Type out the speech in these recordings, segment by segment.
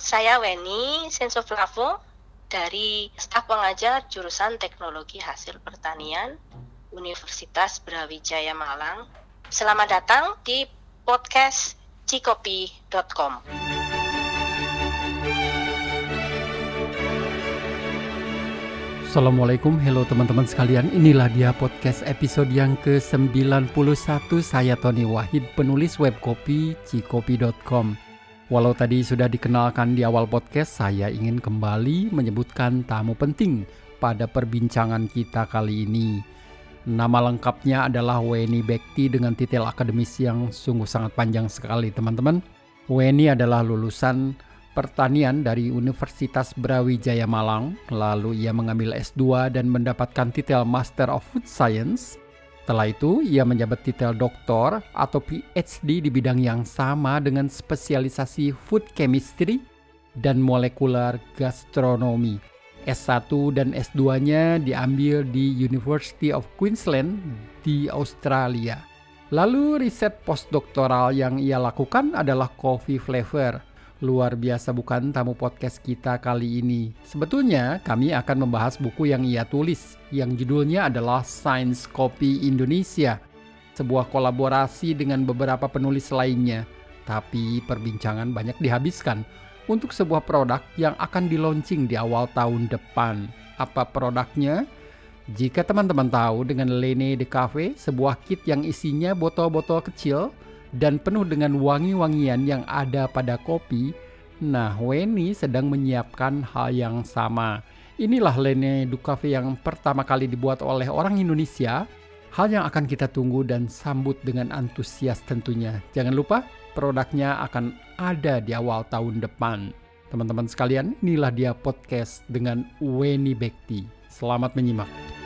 saya Weni Sensoflavo dari staf pengajar jurusan Teknologi Hasil Pertanian Universitas Brawijaya Malang. Selamat datang di podcast cikopi.com. Assalamualaikum, hello teman-teman sekalian Inilah dia podcast episode yang ke-91 Saya Tony Wahid, penulis web kopi cikopi.com Walau tadi sudah dikenalkan di awal podcast Saya ingin kembali menyebutkan tamu penting pada perbincangan kita kali ini. Nama lengkapnya adalah Weni Bekti dengan titel akademis yang sungguh sangat panjang sekali teman-teman. Weni adalah lulusan pertanian dari Universitas Brawijaya Malang, lalu ia mengambil S2 dan mendapatkan titel Master of Food Science. Setelah itu, ia menjabat titel doktor atau PhD di bidang yang sama dengan spesialisasi food chemistry dan molekular gastronomi. S1 dan S2-nya diambil di University of Queensland di Australia. Lalu riset postdoktoral yang ia lakukan adalah coffee flavor – Luar biasa bukan tamu podcast kita kali ini. Sebetulnya kami akan membahas buku yang ia tulis yang judulnya adalah Science Copy Indonesia. Sebuah kolaborasi dengan beberapa penulis lainnya. Tapi perbincangan banyak dihabiskan untuk sebuah produk yang akan di launching di awal tahun depan. Apa produknya? Jika teman-teman tahu dengan Lene de Cafe, sebuah kit yang isinya botol-botol kecil dan penuh dengan wangi-wangian yang ada pada kopi, nah Weni sedang menyiapkan hal yang sama. Inilah Lene Ducafe yang pertama kali dibuat oleh orang Indonesia. Hal yang akan kita tunggu dan sambut dengan antusias tentunya. Jangan lupa produknya akan ada di awal tahun depan. Teman-teman sekalian, inilah dia podcast dengan Weni Bekti. Selamat menyimak.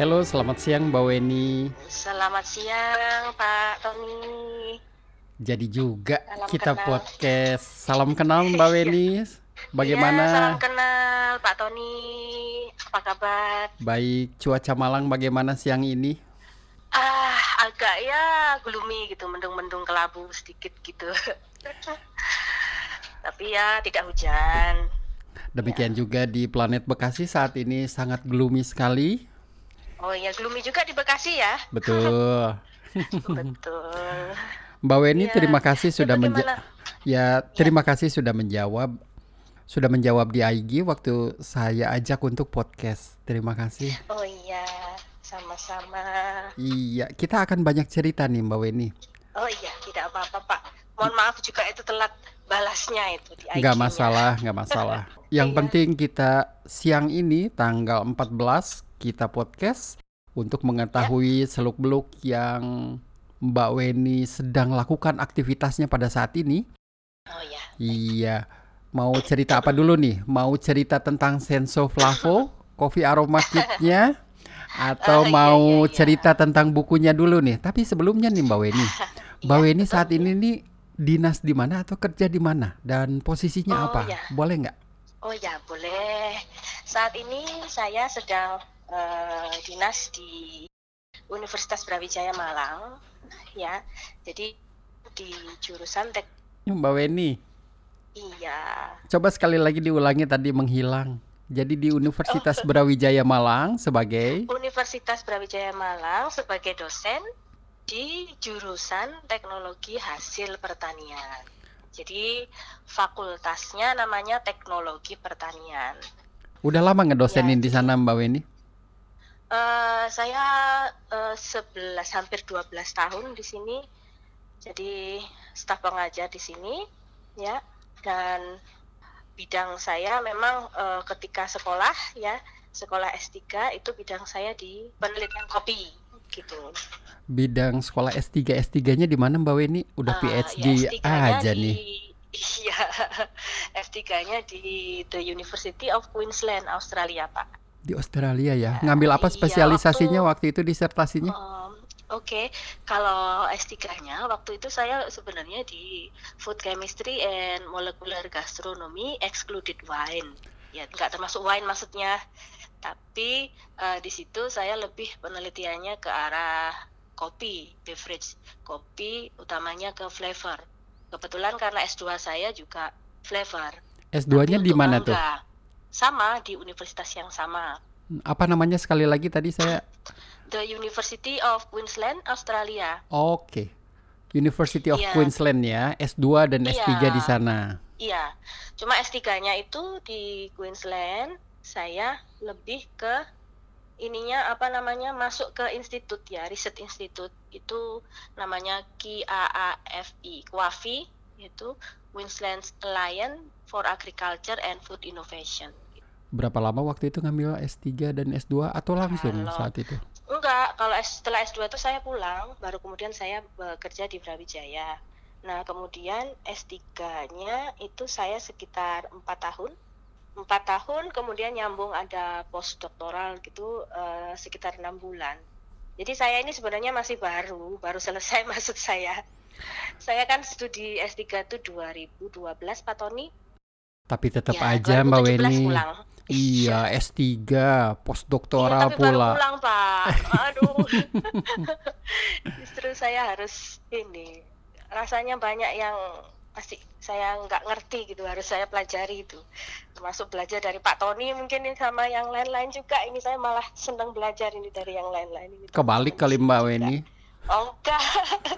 Halo, selamat siang Mbak Weni. Selamat siang Pak Tony. Jadi juga salam kita kenal. podcast. Salam kenal Mbak Weni. Bagaimana? Ya, salam kenal Pak Tony. Apa kabar? Baik, cuaca Malang bagaimana siang ini? Ah, agak ya gloomy gitu, mendung-mendung kelabu sedikit gitu. Tapi ya tidak hujan. Demikian ya. juga di planet Bekasi saat ini sangat gloomy sekali Oh iya, gloomy juga di Bekasi ya. Betul. Betul. Mbak Weni ya. terima kasih sudah menjawab. Ya, terima ya. kasih sudah menjawab sudah menjawab di IG waktu saya ajak untuk podcast. Terima kasih. Oh iya, sama-sama. Iya, kita akan banyak cerita nih Mbak Weni. Oh iya, tidak apa-apa Pak. Mohon maaf juga itu telat balasnya itu di IG. Gak masalah, gak masalah. Yang iya. penting kita siang ini tanggal 14 kita podcast untuk mengetahui ya. seluk-beluk yang Mbak Weni sedang lakukan aktivitasnya pada saat ini. Oh ya. Iya. Mau cerita apa dulu nih? Mau cerita tentang Senso Flavo, kopi aroma kitnya? Atau oh, mau iya, iya, cerita tentang bukunya dulu nih? Tapi sebelumnya nih Mbak Weni. Mbak iya, Weni saat ini nih dinas di mana atau kerja di mana? Dan posisinya oh, apa? Ya. Boleh nggak? Oh ya, boleh. Saat ini saya sedang uh, dinas di Universitas Brawijaya Malang ya. Jadi di jurusan tek Mbak Weni. Iya. Coba sekali lagi diulangi tadi menghilang. Jadi di Universitas oh. Brawijaya Malang sebagai? Universitas Brawijaya Malang sebagai dosen di jurusan teknologi hasil pertanian. Jadi fakultasnya namanya teknologi pertanian. Udah lama ngedosenin ya, di sana Mbak Weni? Uh, saya uh, 11 hampir 12 tahun di sini. Jadi staf pengajar di sini ya dan bidang saya memang uh, ketika sekolah ya, sekolah S3 itu bidang saya di penelitian kopi gitu. Bidang sekolah S3 S3-nya di mana Mbak Weni? Udah uh, PhD ya, aja di, nih. Iya, S3-nya di The University of Queensland, Australia, Pak. Di Australia ya. Ngambil apa iya, spesialisasinya waktu, waktu itu disertasinya? Um, Oke, okay. kalau S3-nya waktu itu saya sebenarnya di Food Chemistry and Molecular Gastronomy excluded wine. Ya, nggak termasuk wine maksudnya. Tapi uh, di situ saya lebih penelitiannya ke arah kopi, beverage kopi, utamanya ke flavor. Kebetulan karena S2 saya juga flavor. S2-nya Tapi di mana tuh? Sama di universitas yang sama. Apa namanya sekali lagi tadi saya? The University of Queensland, Australia. Oke. University of Iya. Queensland ya, S2 dan S3 Iya. di sana. Iya, cuma S3-nya itu di Queensland, saya lebih ke ininya apa namanya masuk ke institut ya, riset institut itu namanya QAAFI, QAFI itu Queensland Alliance for Agriculture and Food Innovation. Berapa lama waktu itu ngambil S3 dan S2 atau langsung Kalau- saat itu? Enggak, kalau S- setelah S2 itu saya pulang, baru kemudian saya bekerja di Brawijaya. Nah, kemudian S3-nya itu saya sekitar empat tahun. Empat tahun, kemudian nyambung ada postdoktoral gitu eh, sekitar enam bulan. Jadi saya ini sebenarnya masih baru, baru selesai maksud saya. Saya kan studi S3 itu 2012 Pak Tony. Tapi tetap Ya, aja Mbak 2017 Weni. pulang. Iya, S3, Iya, postdoktoral tapi baru pula. pulang, Pak. Aduh. Justru saya harus ini. Rasanya banyak yang pasti saya nggak ngerti gitu, harus saya pelajari itu. Termasuk belajar dari Pak Tony mungkin ini sama yang lain-lain juga. Ini saya malah senang belajar ini dari yang lain-lain. Ini Kebalik kali teman-teman Mbak juga. Weni. Oh enggak.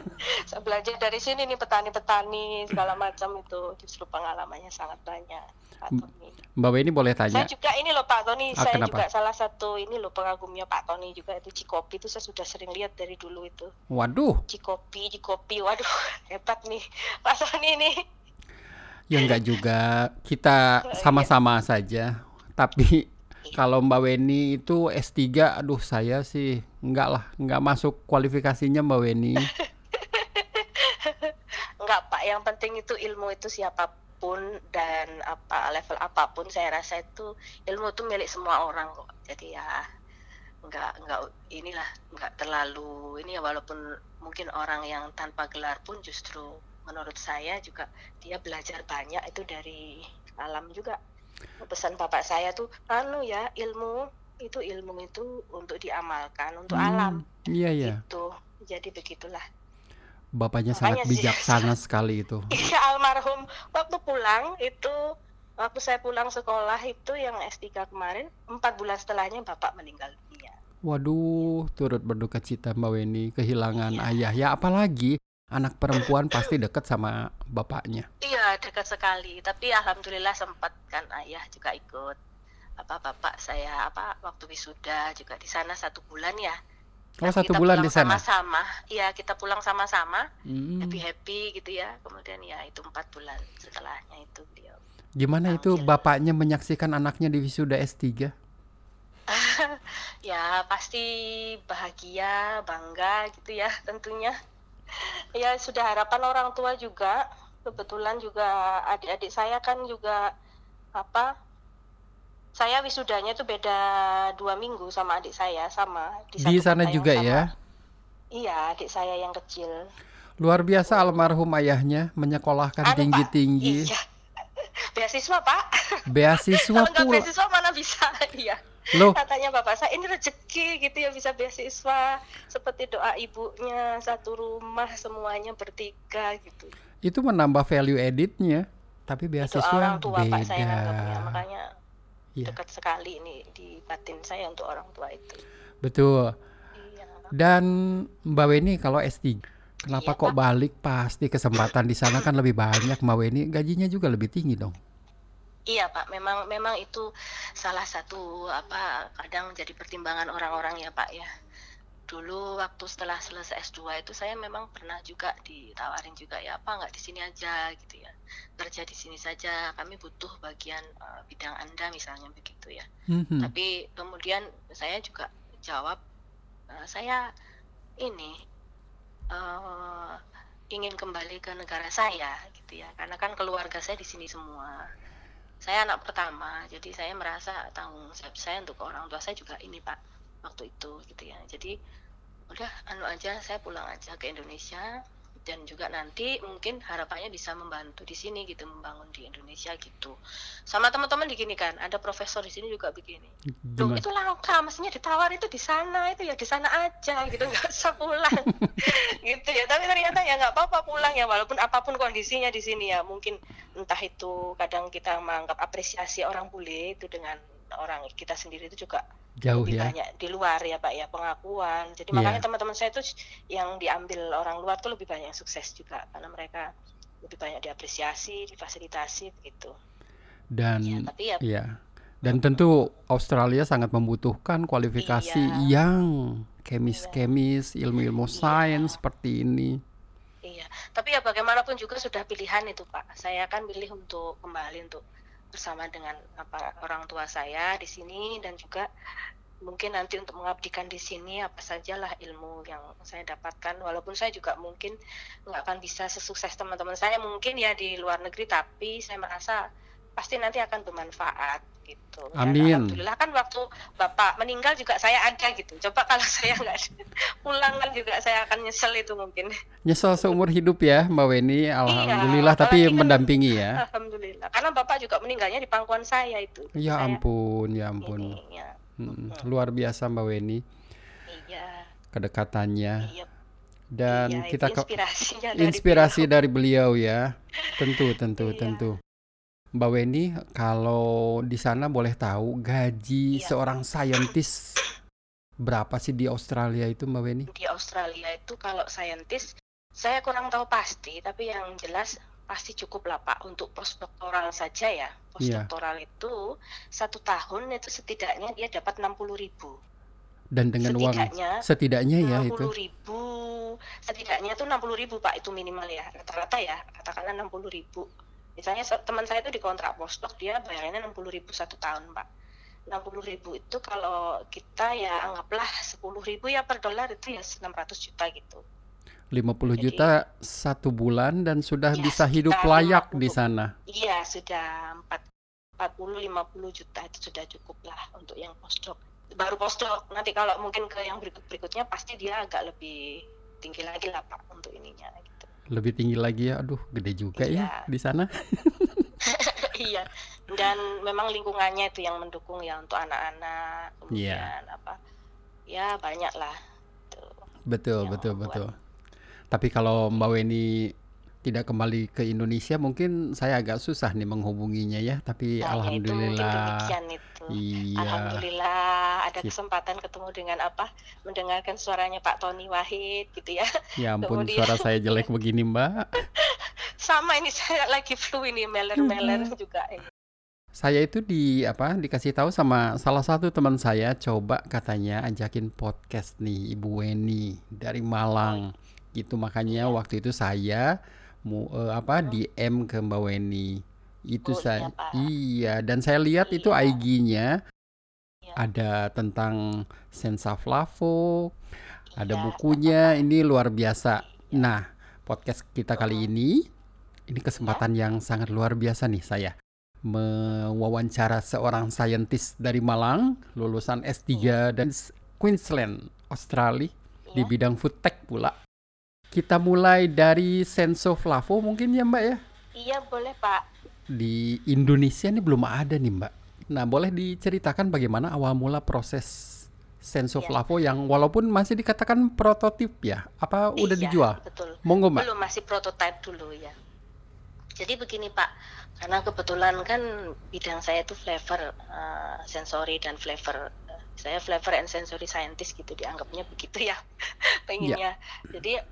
saya belajar dari sini nih petani-petani segala macam itu justru pengalamannya sangat banyak. Pak Tony. Mbak Weni boleh Saya tanya? juga ini loh Pak Tony, Ah, saya kenapa? juga salah satu ini loh pengagumnya Pak Tony juga itu Cikopi itu saya sudah sering lihat dari dulu itu. Waduh, Cikopi, Cikopi, waduh hebat nih Pak Tony nih. ya enggak juga. Kita sama-sama saja. Tapi kalau Mbak Weni itu S3, aduh saya sih enggak lah, enggak masuk kualifikasinya Mbak Weni. Enggak Pak, yang penting itu ilmu itu siapa pun dan apa level apa pun saya rasa itu ilmu itu milik semua orang kok. Jadi ya enggak enggak inilah enggak terlalu ini ya walaupun mungkin orang yang tanpa gelar pun justru menurut saya juga dia belajar banyak itu dari alam juga. Pesan bapak saya tuh anu ya ilmu itu ilmu itu untuk diamalkan untuk alam Hmm, Iya ya, itu. Jadi begitulah. bapaknya sangat Makanya sih. bijaksana sekali itu. Iya almarhum waktu pulang itu waktu saya pulang sekolah itu yang S3 kemarin empat bulan setelahnya bapak meninggal dunia. Waduh, turut berduka cita Mbak Weni kehilangan Iya. ayah. Ya apalagi anak perempuan pasti dekat sama bapaknya. Iya dekat sekali tapi alhamdulillah sempat kan ayah juga ikut apa bapak saya apa waktu wisuda juga di sana satu bulan ya. Oh Nah, satu bulan di sana. Sama-sama, iya kita pulang sama-sama, Hmm. happy happy gitu ya. Kemudian ya itu empat bulan setelahnya itu beliau. Gimana itu Ambil. bapaknya menyaksikan anaknya di wisuda S3? Ya pasti bahagia, bangga gitu ya tentunya. Ya sudah harapan orang tua juga. Kebetulan juga adik-adik saya kan juga apa? Saya wisudanya itu beda dua minggu sama adik saya sama Di satu sana juga sama. ya. Iya adik saya yang kecil. Luar biasa almarhum ayahnya menyekolahkan Anu, Pak, tinggi-tinggi. Iya. Beasiswa pak. Beasiswa Kalau nggak pula. beasiswa mana bisa? Iya. Loh, katanya bapak saya ini rezeki gitu ya bisa beasiswa seperti doa ibunya satu rumah semuanya bertiga gitu itu menambah value editnya. Tapi itu beasiswa orang tua pak saya nganggapnya beda. makanya Iya, dekat sekali ini di batin saya untuk orang tua itu. Betul. iya. Dan Mbak Weni kalau S3, kenapa Iya, kok balik? Pasti kesempatan di sana kan lebih banyak Mbak Weni, gajinya juga lebih tinggi dong. iya pak. Memang memang itu salah satu apa kadang jadi pertimbangan orang-orang ya pak ya dulu waktu setelah selesai S2 itu saya memang pernah juga ditawarin juga ya apa nggak di sini aja gitu ya. Kerja di sini saja kami butuh bagian eh, bidang anda misalnya begitu ya. Mhm. tapi kemudian saya juga jawab eh, saya ini eh, ingin kembali ke negara saya gitu ya. Karena kan keluarga saya di sini semua. Saya anak pertama jadi saya merasa tanggung jawab saya untuk orang tua saya juga ini pak waktu itu gitu ya. Jadi udah anu aja saya pulang aja ke Indonesia. Dan juga nanti mungkin harapannya bisa membantu di sini gitu membangun di Indonesia gitu. Sama teman-teman di gini kan ada profesor di sini juga begini. Loh, itu langka mestinya ditawar itu di sana itu ya di sana aja gitu nggak usah pulang. Gitu ya tapi ternyata ya nggak apa-apa pulang ya walaupun apa pun kondisinya di sini ya. Mungkin entah itu kadang kita menganggap apresiasi orang bule itu dengan orang. Kita sendiri itu juga jauh lebih ya. banyak di luar ya pak ya pengakuan. Jadi Iya. makanya teman-teman saya itu yang diambil orang luar tuh lebih banyak yang sukses juga karena mereka lebih banyak diapresiasi difasilitasi begitu. Dan ya tapi ya ya dan tentu Australia sangat membutuhkan kualifikasi Iya. yang kemis-kemis ilmu-ilmu Iya. sains seperti ini. Iya. Tapi ya bagaimanapun juga sudah pilihan itu pak. Saya kan pilih untuk kembali untuk bersama dengan apa orang tua saya di sini dan juga mungkin nanti untuk mengabdikan di sini apa sajalah ilmu yang saya dapatkan. Walaupun saya juga mungkin nggak akan bisa sesukses teman-teman saya mungkin ya di luar negeri tapi saya merasa pasti nanti akan bermanfaat gitu. Dan Amin. alhamdulillah kan waktu bapak meninggal juga saya ada gitu. Coba kalau saya nggak pulang kan juga saya akan nyesel itu mungkin. nyesel seumur hidup ya Mbak Weni alhamdulillah tapi apalagi kan- mendampingi ya Alhamdulillah. Karena bapak juga meninggalnya di pangkuan saya itu. ya Saya ampun ya ampun Ini, ya. Mm, luar biasa Mbak Weni Iya. kedekatannya Iya. dan iya, kita inspirasinya dari inspirasi beliau. dari beliau ya tentu tentu Iya. tentu Mbak Weni kalau di sana boleh tahu gaji Iya. seorang saintis berapa sih di Australia itu Mbak Weni di Australia itu kalau saintis saya kurang tahu pasti tapi yang jelas pasti cukup lah Pak untuk postdoktoral saja ya. Iya. postdoktoral itu satu tahun itu setidaknya dia dapat 60.000 ribu. Dan dengan uang setidaknya setidaknya ya itu. 60 ribu setidaknya tuh 60 ribu pak itu minimal ya. Rata-rata ya katakanlah 60 ribu misalnya teman saya itu di kontrak postdoc dia bayarnya 60 ribu satu tahun pak. 60 ribu itu kalau kita ya anggaplah 10 ribu ya per dolar itu ya 600 juta gitu. 50 Jadi- juta satu bulan dan sudah Ya, bisa hidup layak di 50. sana. Iya sudah 4 40 50 juta itu sudah cukup lah untuk yang postdoc. Baru postdoc nanti kalau mungkin ke yang berikut berikutnya pasti dia agak lebih tinggi lagi lah pak untuk ininya. gitu lebih tinggi lagi ya. Aduh gede juga ya Iya. di sana. Iya. Dan memang lingkungannya itu yang mendukung ya untuk anak-anak. Iya. kemudian apa ya banyak lah. Tuh. betul yang betul membuat- betul. Tapi kalau Mbak Weni tidak kembali ke Indonesia mungkin saya agak susah nih menghubunginya ya. Tapi Nah, ya itu mungkin alhamdulillah demikian itu iya Alhamdulillah ada Sip. kesempatan ketemu dengan apa mendengarkan suaranya Pak Tony Wahid gitu ya ya ampun kemudian- suara saya jelek begini Mbak sama ini saya lagi flu ini meler-meler juga ini Saya itu di apa dikasih tahu sama salah satu teman saya coba katanya ajakin podcast nih Ibu Weni dari Malang. Gitu makanya Iya. waktu itu saya mu eh, apa DM ke Mbak Weni. Itu Oh, iya, saya Pak. iya dan saya lihat itu Iya. IG-nya Iya. ada tentang Sensa Flavo, ada Iya, bukunya ini luar biasa. Nah, podcast kita kali ini ini kesempatan yang sangat luar biasa nih saya mewawancara seorang saintis dari Malang, lulusan S3 dan Queensland, Australia di Iya. bidang food tech pula. Kita mulai dari Senso Flavo mungkin ya Mbak ya. iya boleh Pak Di Indonesia ini belum ada nih Mbak. Nah, boleh diceritakan bagaimana awal mula proses Senso Iya. Flavo yang walaupun masih dikatakan prototip ya. Apa udah Iya, dijual? betul Monggo Mbak. belum masih prototype dulu ya jadi begini Pak karena kebetulan kan bidang saya itu flavor eh, sensory dan flavor Eh, saya flavor and sensory scientist gitu dianggapnya begitu ya pengennya jadi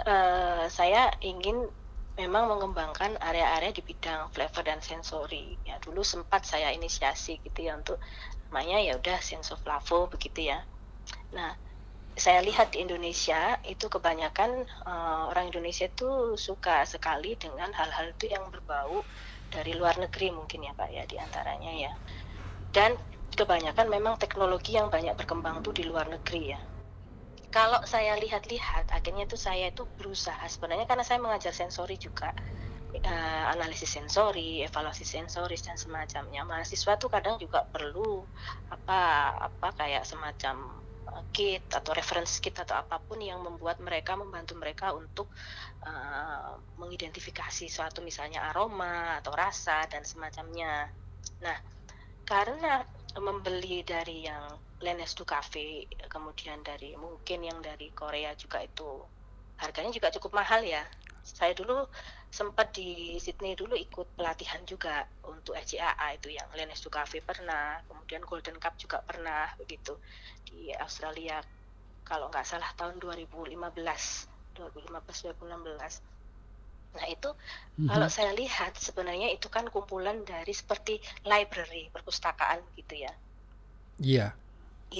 eh, saya ingin memang mengembangkan area-area di bidang flavor dan sensory. Ya dulu sempat saya inisiasi gitu ya untuk namanya ya udah sensoflavo begitu ya. Nah saya lihat di Indonesia itu kebanyakan eh, orang Indonesia itu suka sekali dengan hal-hal itu yang berbau dari luar negeri mungkin ya Pak ya di antaranya ya. Dan kebanyakan memang teknologi yang banyak berkembang tuh di luar negeri ya kalau saya lihat-lihat akhirnya itu saya itu berusaha. Sebenarnya karena saya mengajar sensori juga. Eh, analisis sensori evaluasi sensoris dan semacamnya. Mahasiswa tuh kadang juga perlu apa apa kayak semacam kit atau reference kit atau apa pun yang membuat mereka membantu mereka untuk uh, mengidentifikasi suatu misalnya aroma atau rasa dan semacamnya. Nah, karena membeli dari yang Lenes du Cafe, kemudian dari mungkin yang dari Korea juga itu harganya juga cukup mahal ya. Saya dulu sempat di Sydney dulu ikut pelatihan juga untuk SCAA itu yang Lenes du Cafe pernah, kemudian Golden Cup juga pernah begitu di Australia kalau nggak salah tahun 2015 2015 2016 Nah itu mm-hmm. kalau saya lihat sebenarnya itu kan kumpulan dari seperti library perpustakaan gitu ya. Iya.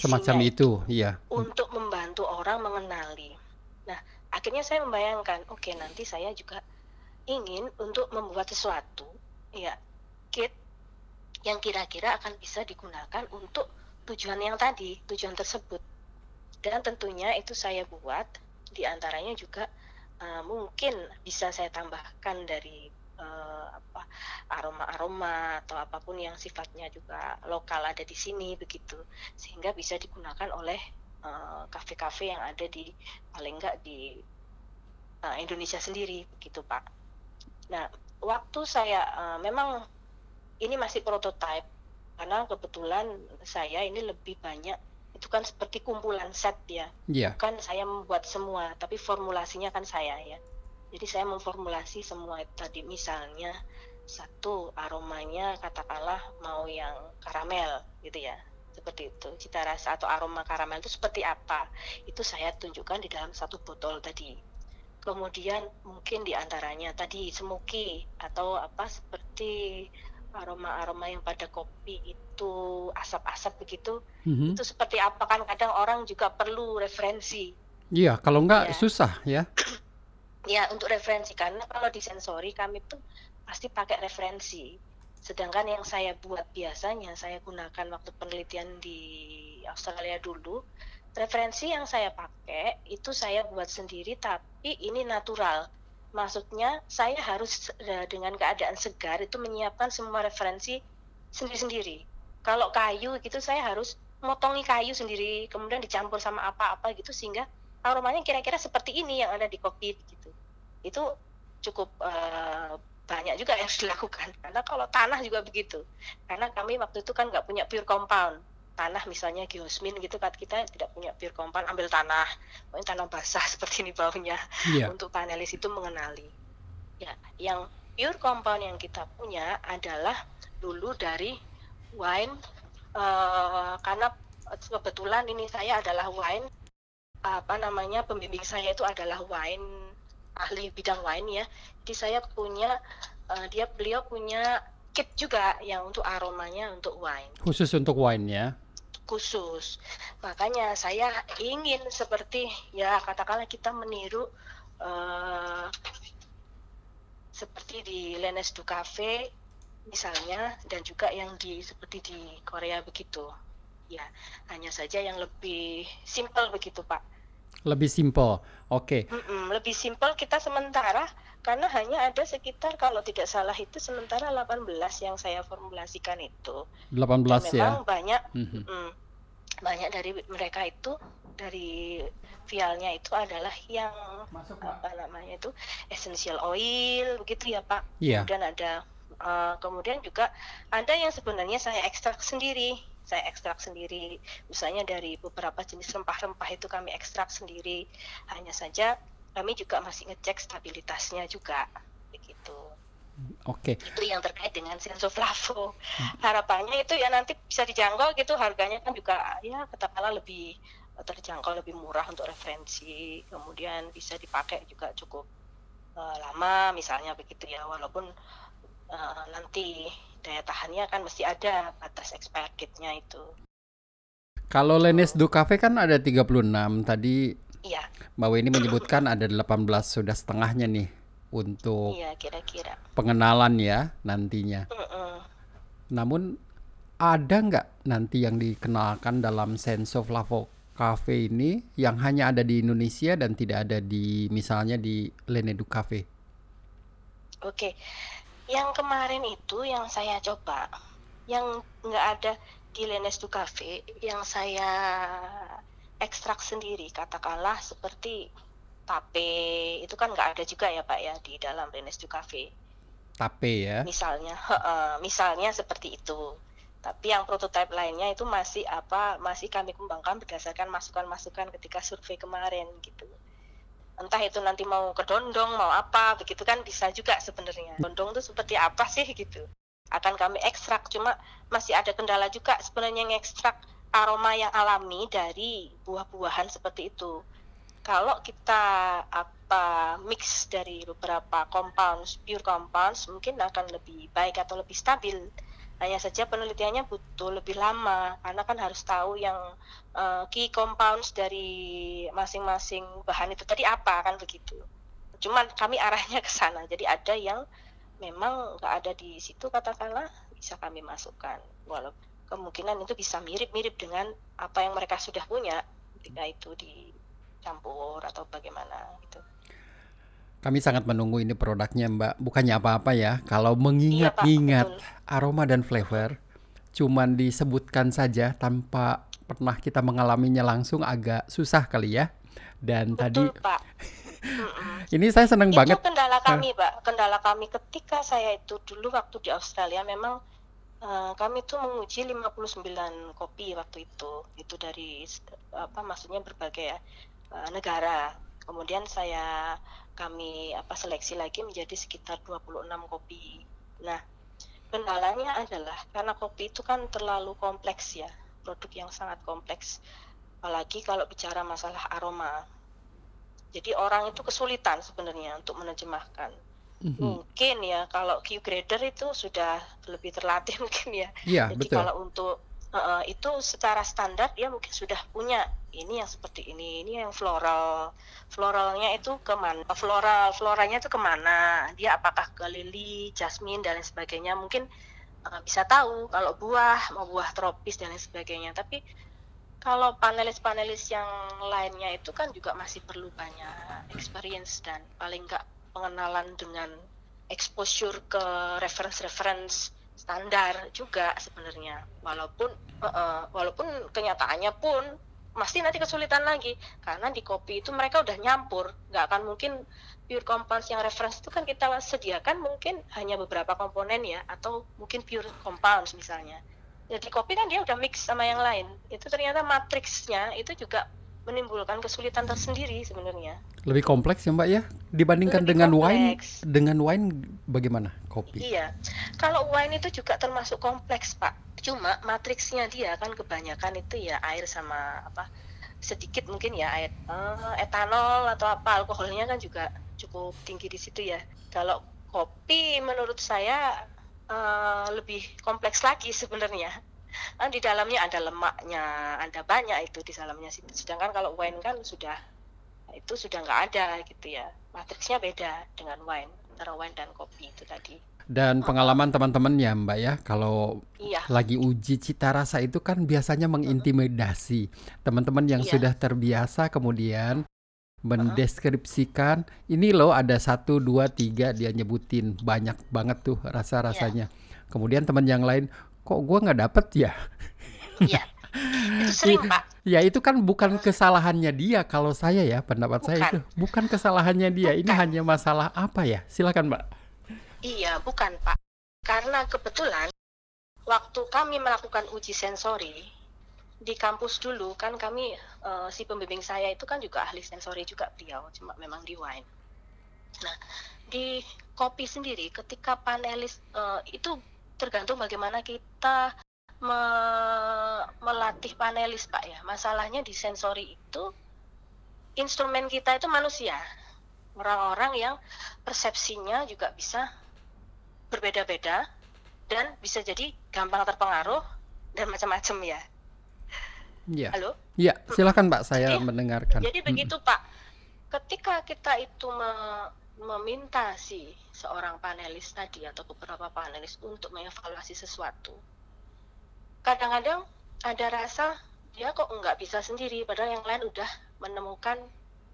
Semacam itu, iya. Untuk membantu orang mengenali. Nah akhirnya saya membayangkan, oke okay, nanti saya juga ingin untuk membuat sesuatu, ya kit yang kira-kira akan bisa digunakan untuk tujuan yang tadi, tujuan tersebut. Dan tentunya itu saya buat di antaranya juga uh, mungkin bisa saya tambahkan dari uh, apa aroma-aroma atau apa pun yang sifatnya juga lokal ada di sini begitu sehingga bisa digunakan oleh kafe-kafe uh, yang ada di paling enggak di uh, Indonesia sendiri begitu Pak. Nah waktu saya uh, memang ini masih prototype karena kebetulan saya ini lebih banyak itu kan seperti kumpulan set ya. Yeah. Kan saya membuat semua, tapi formulasinya kan saya ya. Jadi saya memformulasi semua itu tadi. Misalnya satu aromanya katakanlah mau yang karamel gitu ya. Seperti itu. Cita rasa atau aroma karamel itu seperti apa? Itu saya tunjukkan di dalam satu botol tadi. Kemudian mungkin di antaranya tadi smoky atau apa seperti aroma-aroma yang pada kopi itu asap-asap begitu. Mm-hmm. itu seperti apa? Kan kadang orang juga perlu referensi. Iya kalau enggak ya. susah ya ya untuk referensi karena kalau di sensori kami pun pasti pakai referensi sedangkan yang saya buat biasanya saya gunakan waktu penelitian di Australia dulu referensi yang saya pakai itu saya buat sendiri tapi ini natural maksudnya saya harus eh, dengan keadaan segar itu menyiapkan semua referensi sendiri-sendiri. Kalau kayu gitu saya harus motongi kayu sendiri, kemudian dicampur sama apa-apa gitu sehingga aromanya kira-kira seperti ini yang ada di kopi gitu. Itu cukup uh, banyak juga yang dilakukan karena kalau tanah juga begitu. Karena kami waktu itu kan nggak punya pure compound tanah misalnya geosmin gitu kan kita tidak punya pure compound ambil tanah mungkin tanah basah seperti ini baunya yeah. untuk panelis itu mengenali ya yang pure compound yang kita punya adalah dulu dari wine uh, karena kebetulan ini saya adalah wine apa namanya pembimbing saya itu adalah wine ahli bidang wine ya jadi saya punya uh, dia beliau punya kit juga yang untuk aromanya untuk wine khusus untuk wine ya khusus. Makanya saya ingin seperti ya katakanlah kita meniru uh, seperti di Lenes du Cafe misalnya dan juga yang di seperti di Korea begitu. Ya, hanya saja yang lebih simple begitu, Pak. Lebih simple. Oke. Okay. lebih simple kita sementara karena hanya ada sekitar kalau tidak salah itu sementara 18 yang saya formulasikan itu. 18 Dan ya. Memang banyak mm -hmm. mm, banyak dari mereka itu dari vialnya itu adalah yang Masuk, apa namanya itu essential oil begitu ya Pak. Yeah. Kemudian ada uh, kemudian juga ada yang sebenarnya saya ekstrak sendiri saya ekstrak sendiri misalnya dari beberapa jenis rempah-rempah itu kami ekstrak sendiri hanya saja kami juga masih ngecek stabilitasnya juga begitu. Oke. Okay. Itu yang terkait dengan sensoflavo. Hmm. Harapannya itu ya nanti bisa dijangkau gitu harganya kan juga ya katakanlah lebih terjangkau lebih murah untuk referensi kemudian bisa dipakai juga cukup uh, lama misalnya begitu ya walaupun uh, nanti daya tahannya kan mesti ada batas expired date-nya itu. Kalau Lenes Du Cafe kan ada 36 tadi Iya. Mbak Weni menyebutkan ada 18 sudah setengahnya nih untuk iya, kira-kira. pengenalan ya nantinya. Mm -mm. Namun ada nggak nanti yang dikenalkan dalam Senso Flavo Cafe ini yang hanya ada di Indonesia dan tidak ada di misalnya di Lenedu Cafe? Oke, yang kemarin itu yang saya coba, yang nggak ada di Lenedu Cafe, yang saya ekstrak sendiri katakanlah seperti tape itu kan nggak ada juga ya pak ya di dalam Renes du Cafe. Tape ya? Misalnya he -he, misalnya seperti itu. Tapi yang prototipe lainnya itu masih apa masih kami kembangkan berdasarkan masukan-masukan ketika survei kemarin gitu entah itu nanti mau ke dondong mau apa begitu kan bisa juga sebenarnya. Dondong itu seperti apa sih gitu. Akan kami ekstrak cuma masih ada kendala juga sebenarnya yang ekstrak aroma yang alami dari buah-buahan seperti itu. Kalau kita apa mix dari beberapa compounds pure compounds mungkin akan lebih baik atau lebih stabil hanya saja penelitiannya butuh lebih lama karena kan harus tahu yang uh, key compounds dari masing-masing bahan itu tadi apa kan begitu. Cuman kami arahnya ke sana. Jadi ada yang memang nggak ada di situ katakanlah bisa kami masukkan. Walaupun kemungkinan itu bisa mirip-mirip dengan apa yang mereka sudah punya ketika itu dicampur atau bagaimana gitu. Kami sangat menunggu ini produknya Mbak. Bukannya apa-apa ya. Kalau mengingat-ingat iya, aroma dan flavor, cuman disebutkan saja tanpa pernah kita mengalaminya langsung agak susah kali ya. Dan betul, tadi Pak. ini saya senang banget. Itu kendala kami, Pak. Kendala kami ketika saya itu dulu waktu di Australia memang uh, kami tuh menguji 59 kopi waktu itu. Itu dari apa maksudnya berbagai uh, negara. Kemudian saya kami apa seleksi lagi menjadi sekitar 26 kopi. Nah, kendalanya adalah karena kopi itu kan terlalu kompleks ya, produk yang sangat kompleks. Apalagi kalau bicara masalah aroma. Jadi orang itu kesulitan sebenarnya untuk menerjemahkan. Mm-hmm. Mungkin ya kalau Q grader itu sudah lebih terlatih mungkin ya. Yeah, Jadi betul. kalau untuk uh, itu secara standar dia mungkin sudah punya. Ini yang seperti ini ini yang floral. Floralnya itu ke mana? Floral floranya itu ke mana? Dia apakah ke lili jasmine dan lain sebagainya? Mungkin uh, bisa tahu kalau buah mau buah tropis dan lain sebagainya. Tapi kalau panelis-panelis yang lainnya itu kan juga masih perlu banyak experience dan paling nggak pengenalan dengan exposure ke reference-reference standar juga sebenarnya. Walaupun uh, uh, walaupun kenyataannya pun pasti nanti kesulitan lagi. Karena di kopi itu mereka udah nyampur. Nggak akan mungkin pure compounds yang reference itu kan kita sediakan mungkin hanya beberapa komponen ya atau mungkin pure compounds misalnya. Jadi kopi kan dia udah mix sama yang lain. Itu ternyata matriksnya itu juga menimbulkan kesulitan tersendiri sebenarnya. Lebih kompleks ya Mbak ya dibandingkan Lebih dengan kompleks. wine. Dengan wine bagaimana kopi? Iya, kalau wine itu juga termasuk kompleks Pak. Cuma matriksnya dia kan kebanyakan itu ya air sama apa sedikit mungkin ya air uh, etanol atau apa alkoholnya kan juga cukup tinggi di situ ya. Kalau kopi menurut saya uh, lebih kompleks lagi sebenarnya kan di dalamnya ada lemaknya ada banyak itu di dalamnya. Sedangkan kalau wine kan sudah itu sudah nggak ada gitu ya. Matriksnya beda dengan wine antara wine dan kopi itu tadi. Dan pengalaman teman-teman ya Mbak ya, kalau iya. lagi uji cita rasa itu kan biasanya mengintimidasi teman-teman yang iya. sudah terbiasa kemudian mendeskripsikan. Ini loh ada satu dua tiga dia nyebutin. Banyak banget tuh rasa rasanya. Iya. Kemudian teman yang lain kok gue nggak dapet ya? Iya, itu sering pak. Ya itu kan bukan kesalahannya dia kalau saya ya pendapat bukan. saya itu bukan kesalahannya dia. Bukan. Ini hanya masalah apa ya? Silakan mbak. Iya bukan pak. Karena kebetulan waktu kami melakukan uji sensori di kampus dulu kan kami uh, si pembimbing saya itu kan juga ahli sensori juga beliau cuma memang di wine. Nah di kopi sendiri ketika panelis uh, itu tergantung bagaimana kita me melatih panelis Pak ya. Masalahnya di sensori itu instrumen kita itu manusia. Orang-orang yang persepsinya juga bisa berbeda-beda dan bisa jadi gampang terpengaruh dan macam-macam ya. Iya. Halo? Iya, silakan Pak, saya jadi, mendengarkan. Jadi begitu Pak. Ketika kita itu me meminta si seorang panelis tadi atau beberapa panelis untuk mengevaluasi sesuatu. Kadang-kadang ada rasa dia kok nggak bisa sendiri, padahal yang lain udah menemukan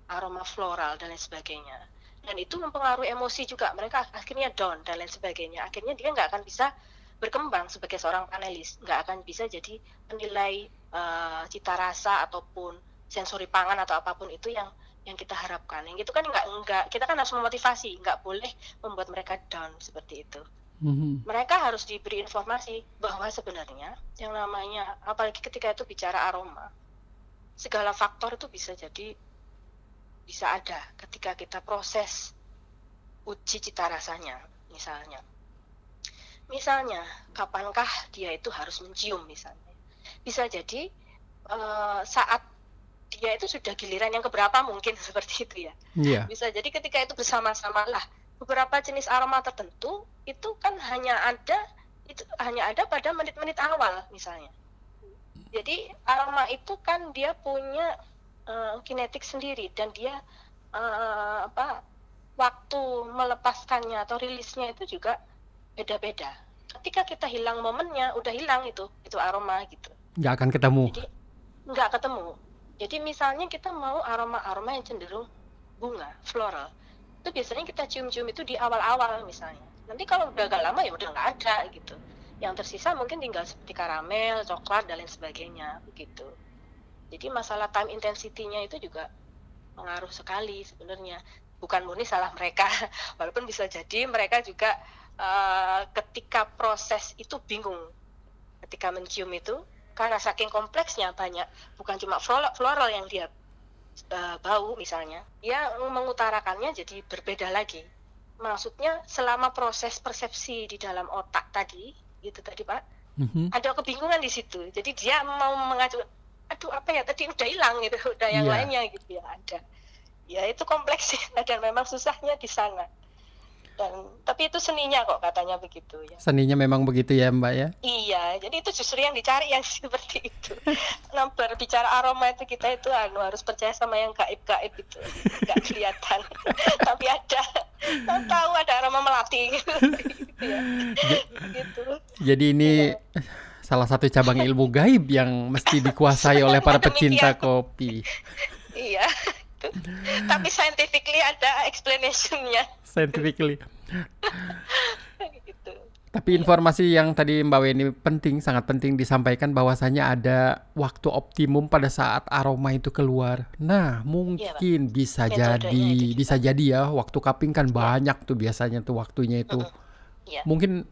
aroma floral dan lain sebagainya. Dan itu mempengaruhi emosi juga. Mereka akhirnya down dan lain sebagainya. Akhirnya dia nggak akan bisa berkembang sebagai seorang panelis, nggak akan bisa jadi penilai uh, cita rasa ataupun sensori pangan atau apa pun itu yang yang kita harapkan. Yang itu kan nggak nggak kita kan harus memotivasi, nggak boleh membuat mereka down seperti itu. Mm-hmm. Mereka harus diberi informasi bahwa sebenarnya yang namanya apalagi ketika itu bicara aroma, segala faktor itu bisa jadi bisa ada ketika kita proses uji cita rasanya misalnya. Misalnya, kapankah dia itu harus mencium misalnya? Bisa jadi uh, saat dia itu sudah giliran yang keberapa mungkin seperti itu ya. Yeah. Bisa jadi ketika itu bersama-sama lah beberapa jenis aroma tertentu itu kan hanya ada itu hanya ada pada menit-menit awal misalnya. Jadi aroma itu kan dia punya uh, kinetik sendiri dan dia uh, apa waktu melepaskannya atau rilisnya itu juga beda-beda. Ketika kita hilang momennya, udah hilang itu itu aroma gitu. Nggak akan ketemu. Jadi nggak ketemu jadi misalnya kita mau aroma-aroma yang cenderung bunga, floral. Itu biasanya kita cium-cium itu di awal-awal misalnya. Nanti kalau udah agak lama ya udah nggak ada gitu. Yang tersisa mungkin tinggal seperti karamel, coklat, dan lain sebagainya begitu. Jadi masalah time intensity-nya itu juga pengaruh sekali sebenarnya. Bukan murni salah mereka, walaupun bisa jadi mereka juga uh, ketika proses itu bingung. Ketika mencium itu, karena saking kompleksnya banyak bukan cuma floral, floral yang dia uh, bau misalnya dia mengutarakannya jadi berbeda lagi maksudnya selama proses persepsi di dalam otak tadi gitu tadi pak mm-hmm. ada kebingungan di situ jadi dia mau mengacu aduh apa ya tadi udah hilang gitu udah yang yeah. lainnya gitu ya ada ya itu kompleks dan memang susahnya di sana dan tapi itu seninya kok katanya begitu ya. Seninya memang begitu ya mbak ya? Iya jadi itu justru yang dicari yang seperti itu. Nah berbicara aroma itu kita itu anu harus percaya sama yang gaib gaib itu nggak kelihatan. Tapi ada. Tahu ada aroma melati. Gitu, ya. gitu. jadi ini ya. salah satu cabang ilmu gaib yang mesti dikuasai oleh para pecinta kopi. Iya. Tapi scientifically ada explanationnya scientifically gitu. tapi informasi yang tadi Mbak Weni penting sangat penting disampaikan bahwasanya ada waktu optimum pada saat aroma itu keluar nah mungkin iya, bisa jadi bisa jadi ya waktu cupping kan iya. banyak tuh biasanya tuh waktunya itu yeah. mungkin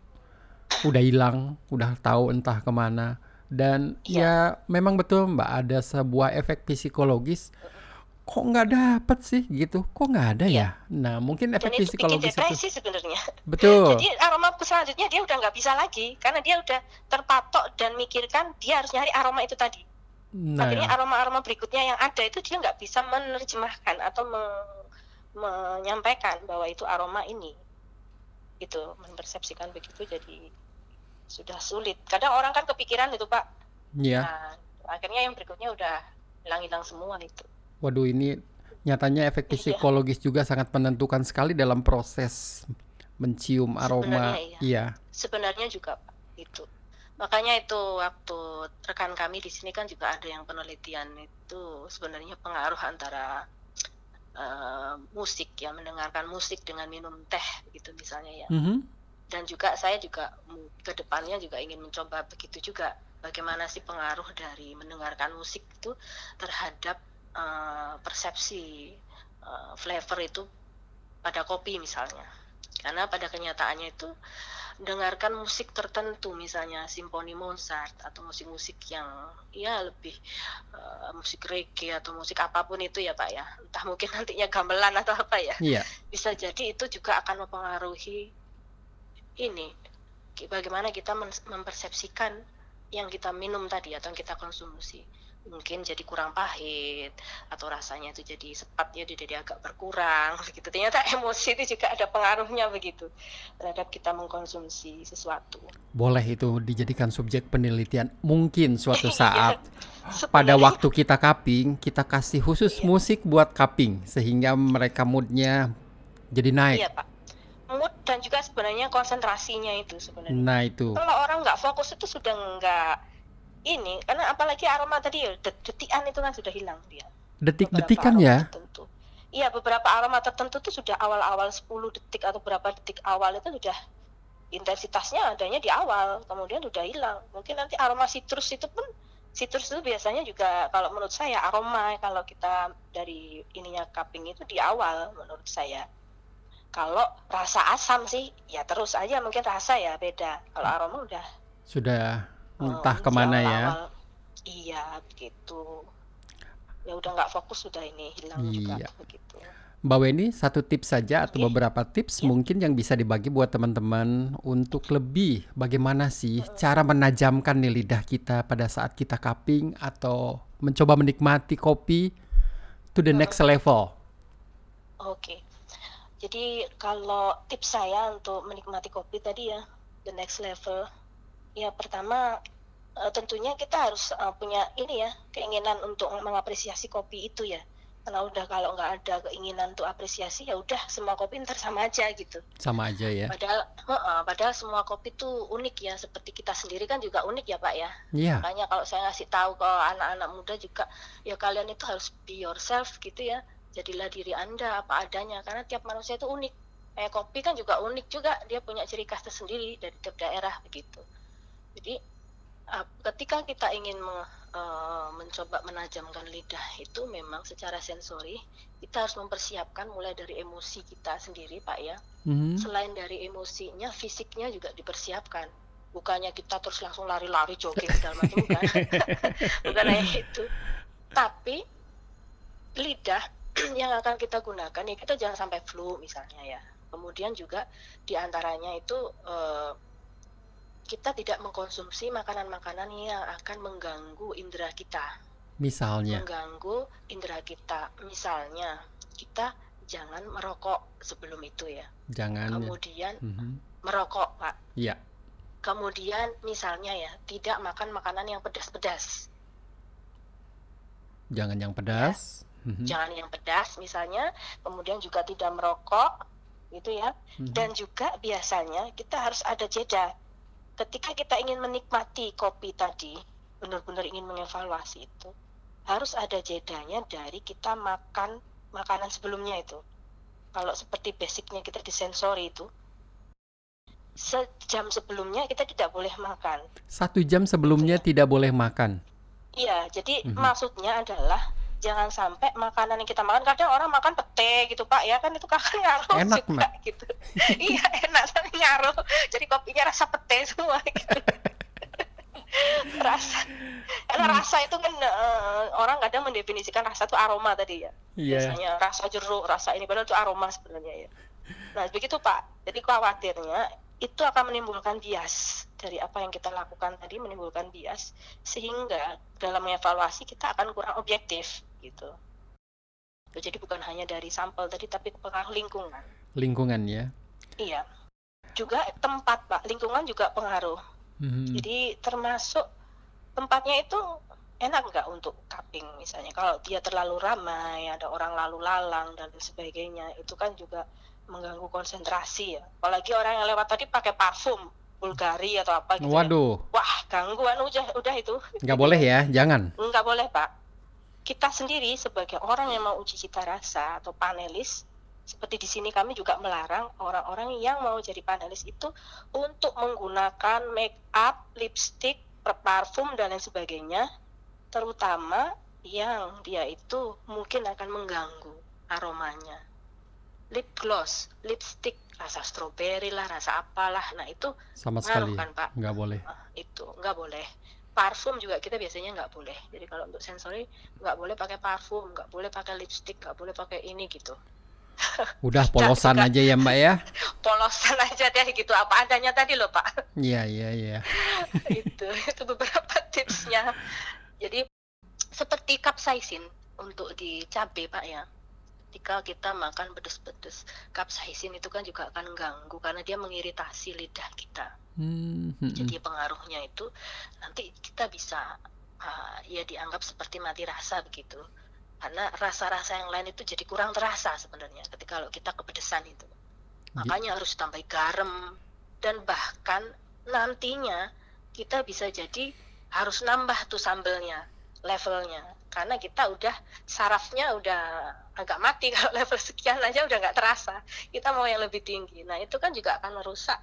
udah hilang udah tahu entah ke mana dan yeah. ya memang betul Mbak ada sebuah efek psikologis kok nggak dapet sih gitu. Kok nggak ada iya. ya? Nah mungkin efek Dan psikologis itu depresi sebenarnya. Betul. Jadi aroma selanjutnya dia udah nggak bisa lagi karena dia udah terpatok dan mikirkan dia harus nyari aroma itu tadi. Nah. akhirnya aroma-aroma berikutnya yang ada itu dia nggak bisa menerjemahkan atau me menyampaikan bahwa itu aroma ini. Itu mempersepsikan begitu jadi sudah sulit. Kadang orang kan kepikiran itu pak. Iya. nah, akhirnya yang berikutnya udah hilang-hilang semua itu Waduh ini nyatanya efek iya. psikologis juga sangat menentukan sekali dalam proses mencium aroma. Sebenarnya, iya. iya. Sebenarnya juga itu. Makanya itu waktu rekan kami di sini kan juga ada yang penelitian itu sebenarnya pengaruh antara uh, musik ya mendengarkan musik dengan minum teh gitu misalnya ya. Mm -hmm. Dan juga saya juga ke depannya juga ingin mencoba begitu juga bagaimana sih pengaruh dari mendengarkan musik itu terhadap uh, persepsi uh, flavor itu pada kopi misalnya. Karena pada kenyataannya itu dengarkan musik tertentu misalnya simfoni Mozart atau musik-musik yang ya lebih uh, musik reggae atau musik apa pun itu ya pak ya. Entah mungkin nantinya gamelan atau apa ya. Yeah. bisa jadi itu juga akan mempengaruhi ini bagaimana kita mempersepsikan yang kita minum tadi atau yang kita konsumsi mungkin jadi kurang pahit atau rasanya itu jadi sepat ya jadi agak berkurang begitu ternyata emosi itu juga ada pengaruhnya begitu terhadap kita mengkonsumsi sesuatu. Boleh itu dijadikan subjek penelitian. Mungkin suatu iya, saat pada waktu kita cupping kita kasih khusus iya. musik buat cupping sehingga mereka moodnya jadi naik. Iya pak. Mood dan juga sebenarnya konsentrasinya itu sebenarnya. Nah itu. Kalau orang nggak fokus itu sudah nggak ini karena apalagi aroma tadi ya detikan itu kan sudah hilang dia detik-detikan ya tertentu. iya beberapa aroma tertentu tuh sudah awal-awal 10 detik atau berapa detik awal itu sudah intensitasnya adanya di awal kemudian sudah hilang mungkin nanti aroma citrus itu pun Citrus itu biasanya juga kalau menurut saya aroma kalau kita dari ininya cupping itu di awal menurut saya. Kalau rasa asam sih ya terus aja mungkin rasa ya beda. Kalau aroma udah Sudah entah ke mana ya. iya begitu. Ya udah nggak fokus sudah ini hilang juga Iya. begitu. Mbak Weni, satu tips saja atau Oke. beberapa tips Ya. mungkin yang bisa dibagi buat teman-teman untuk lebih bagaimana sih cara menajamkan nih lidah kita pada saat kita cupping atau mencoba menikmati kopi to the next level. Oke. Jadi kalau tips saya untuk menikmati kopi tadi ya, the next level. Ya pertama eh, tentunya kita harus eh, punya ini ya, keinginan untuk mengapresiasi kopi itu ya. Karena udah kalau nggak ada keinginan untuk apresiasi ya udah semua kopi ntar sama aja gitu. Sama aja ya. Padahal heeh, padahal semua kopi tuh unik ya, seperti kita sendiri kan juga unik ya Pak ya. Iya, Makanya kalau saya ngasih tahu ke anak-anak muda juga, ya kalian itu harus be yourself gitu ya. Jadilah diri Anda apa adanya, karena tiap manusia itu unik. Kayak kopi kan juga unik juga, dia punya ciri khas tersendiri dari tiap daerah begitu. Jadi uh, ketika kita ingin me- uh, mencoba menajamkan lidah itu memang secara sensori kita harus mempersiapkan mulai dari emosi kita sendiri Pak ya Mhm. selain dari emosinya, fisiknya juga dipersiapkan. Bukannya kita terus langsung lari-lari jogging segala macam bukan. bukan kayak itu. Tapi lidah yang akan kita gunakan ya kita jangan sampai flu misalnya ya. Kemudian juga di antaranya itu eh, kita tidak mengkonsumsi makanan-makanan yang akan mengganggu indera kita Misalnya, mengganggu indera kita. Misalnya, kita jangan merokok sebelum itu ya. jangan. Kemudian Mhm. merokok, Pak. Iya, Kemudian misalnya ya, tidak makan makanan yang pedas-pedas. jangan yang pedas. Mhm. Jangan yang pedas misalnya, kemudian juga tidak merokok gitu ya. Mhm. Dan juga biasanya kita harus ada jeda. Ketika kita ingin menikmati kopi tadi, benar-benar ingin mengevaluasi itu, harus ada jedanya dari kita makan makanan sebelumnya itu. Kalau seperti basicnya kita di sensori itu, sejam sebelumnya kita tidak boleh makan. Satu jam sebelumnya tidak boleh makan. Iya, jadi Mhm. maksudnya adalah jangan sampai makanan yang kita makan kadang orang makan pete gitu Pak ya kan itu kan ngaruh Enak, juga Mak. gitu. iya enak tapi ngaruh. Jadi kopinya rasa pete semua gitu. rasa karena Hmm. rasa itu kan eh, orang kadang mendefinisikan rasa itu aroma tadi ya. Iya. Biasanya rasa jeruk, rasa ini padahal itu aroma sebenarnya ya. Nah, begitu Pak. Jadi khawatirnya itu akan menimbulkan bias dari apa yang kita lakukan tadi menimbulkan bias sehingga dalam mengevaluasi kita akan kurang objektif gitu. Jadi bukan hanya dari sampel tadi tapi pengaruh lingkungan. Lingkungan ya. Iya. Juga tempat Pak, lingkungan juga pengaruh. Mhm. Jadi termasuk tempatnya itu enak nggak untuk cupping misalnya. Kalau dia terlalu ramai, ada orang lalu lalang dan sebagainya, itu kan juga mengganggu konsentrasi ya. Apalagi orang yang lewat tadi pakai parfum Bulgari atau apa gitu. ya. Waduh, Wah, gangguan udah udah itu. nggak boleh ya, jangan. Nggak boleh, Pak. Kita sendiri sebagai orang yang mau uji cita rasa atau panelis, seperti di sini kami juga melarang orang-orang yang mau jadi panelis itu untuk menggunakan make up, lipstick, parfum dan lain sebagainya, terutama yang dia itu mungkin akan mengganggu aromanya. Lip gloss, lipstick, rasa stroberi lah, rasa apalah. Nah, itu Sama sekali kan, Pak? nggak boleh. Ah, itu nggak boleh parfum juga kita biasanya nggak boleh. Jadi kalau untuk sensori nggak boleh pakai parfum nggak boleh pakai lipstick nggak boleh pakai ini gitu. Udah polosan aja ya Mbak ya. polosan aja deh gitu. Apa adanya tadi loh pak. Iya iya iya. itu itu beberapa tipsnya. Jadi seperti capsaicin untuk di cabai pak ya. Ketika kita makan pedes-pedes capsaicin itu kan juga akan ganggu karena dia mengiritasi lidah kita Hmm, hmm, hmm. Jadi pengaruhnya itu nanti kita bisa uh, ya dianggap seperti mati rasa begitu. Karena rasa-rasa yang lain itu jadi kurang terasa sebenarnya ketika kalau kita kepedesan itu. Makanya harus tambah garam dan bahkan nantinya kita bisa jadi harus nambah tuh sambelnya, levelnya. Karena kita udah sarafnya udah agak mati kalau level sekian aja udah nggak terasa. Kita mau yang lebih tinggi. Nah itu kan juga akan merusak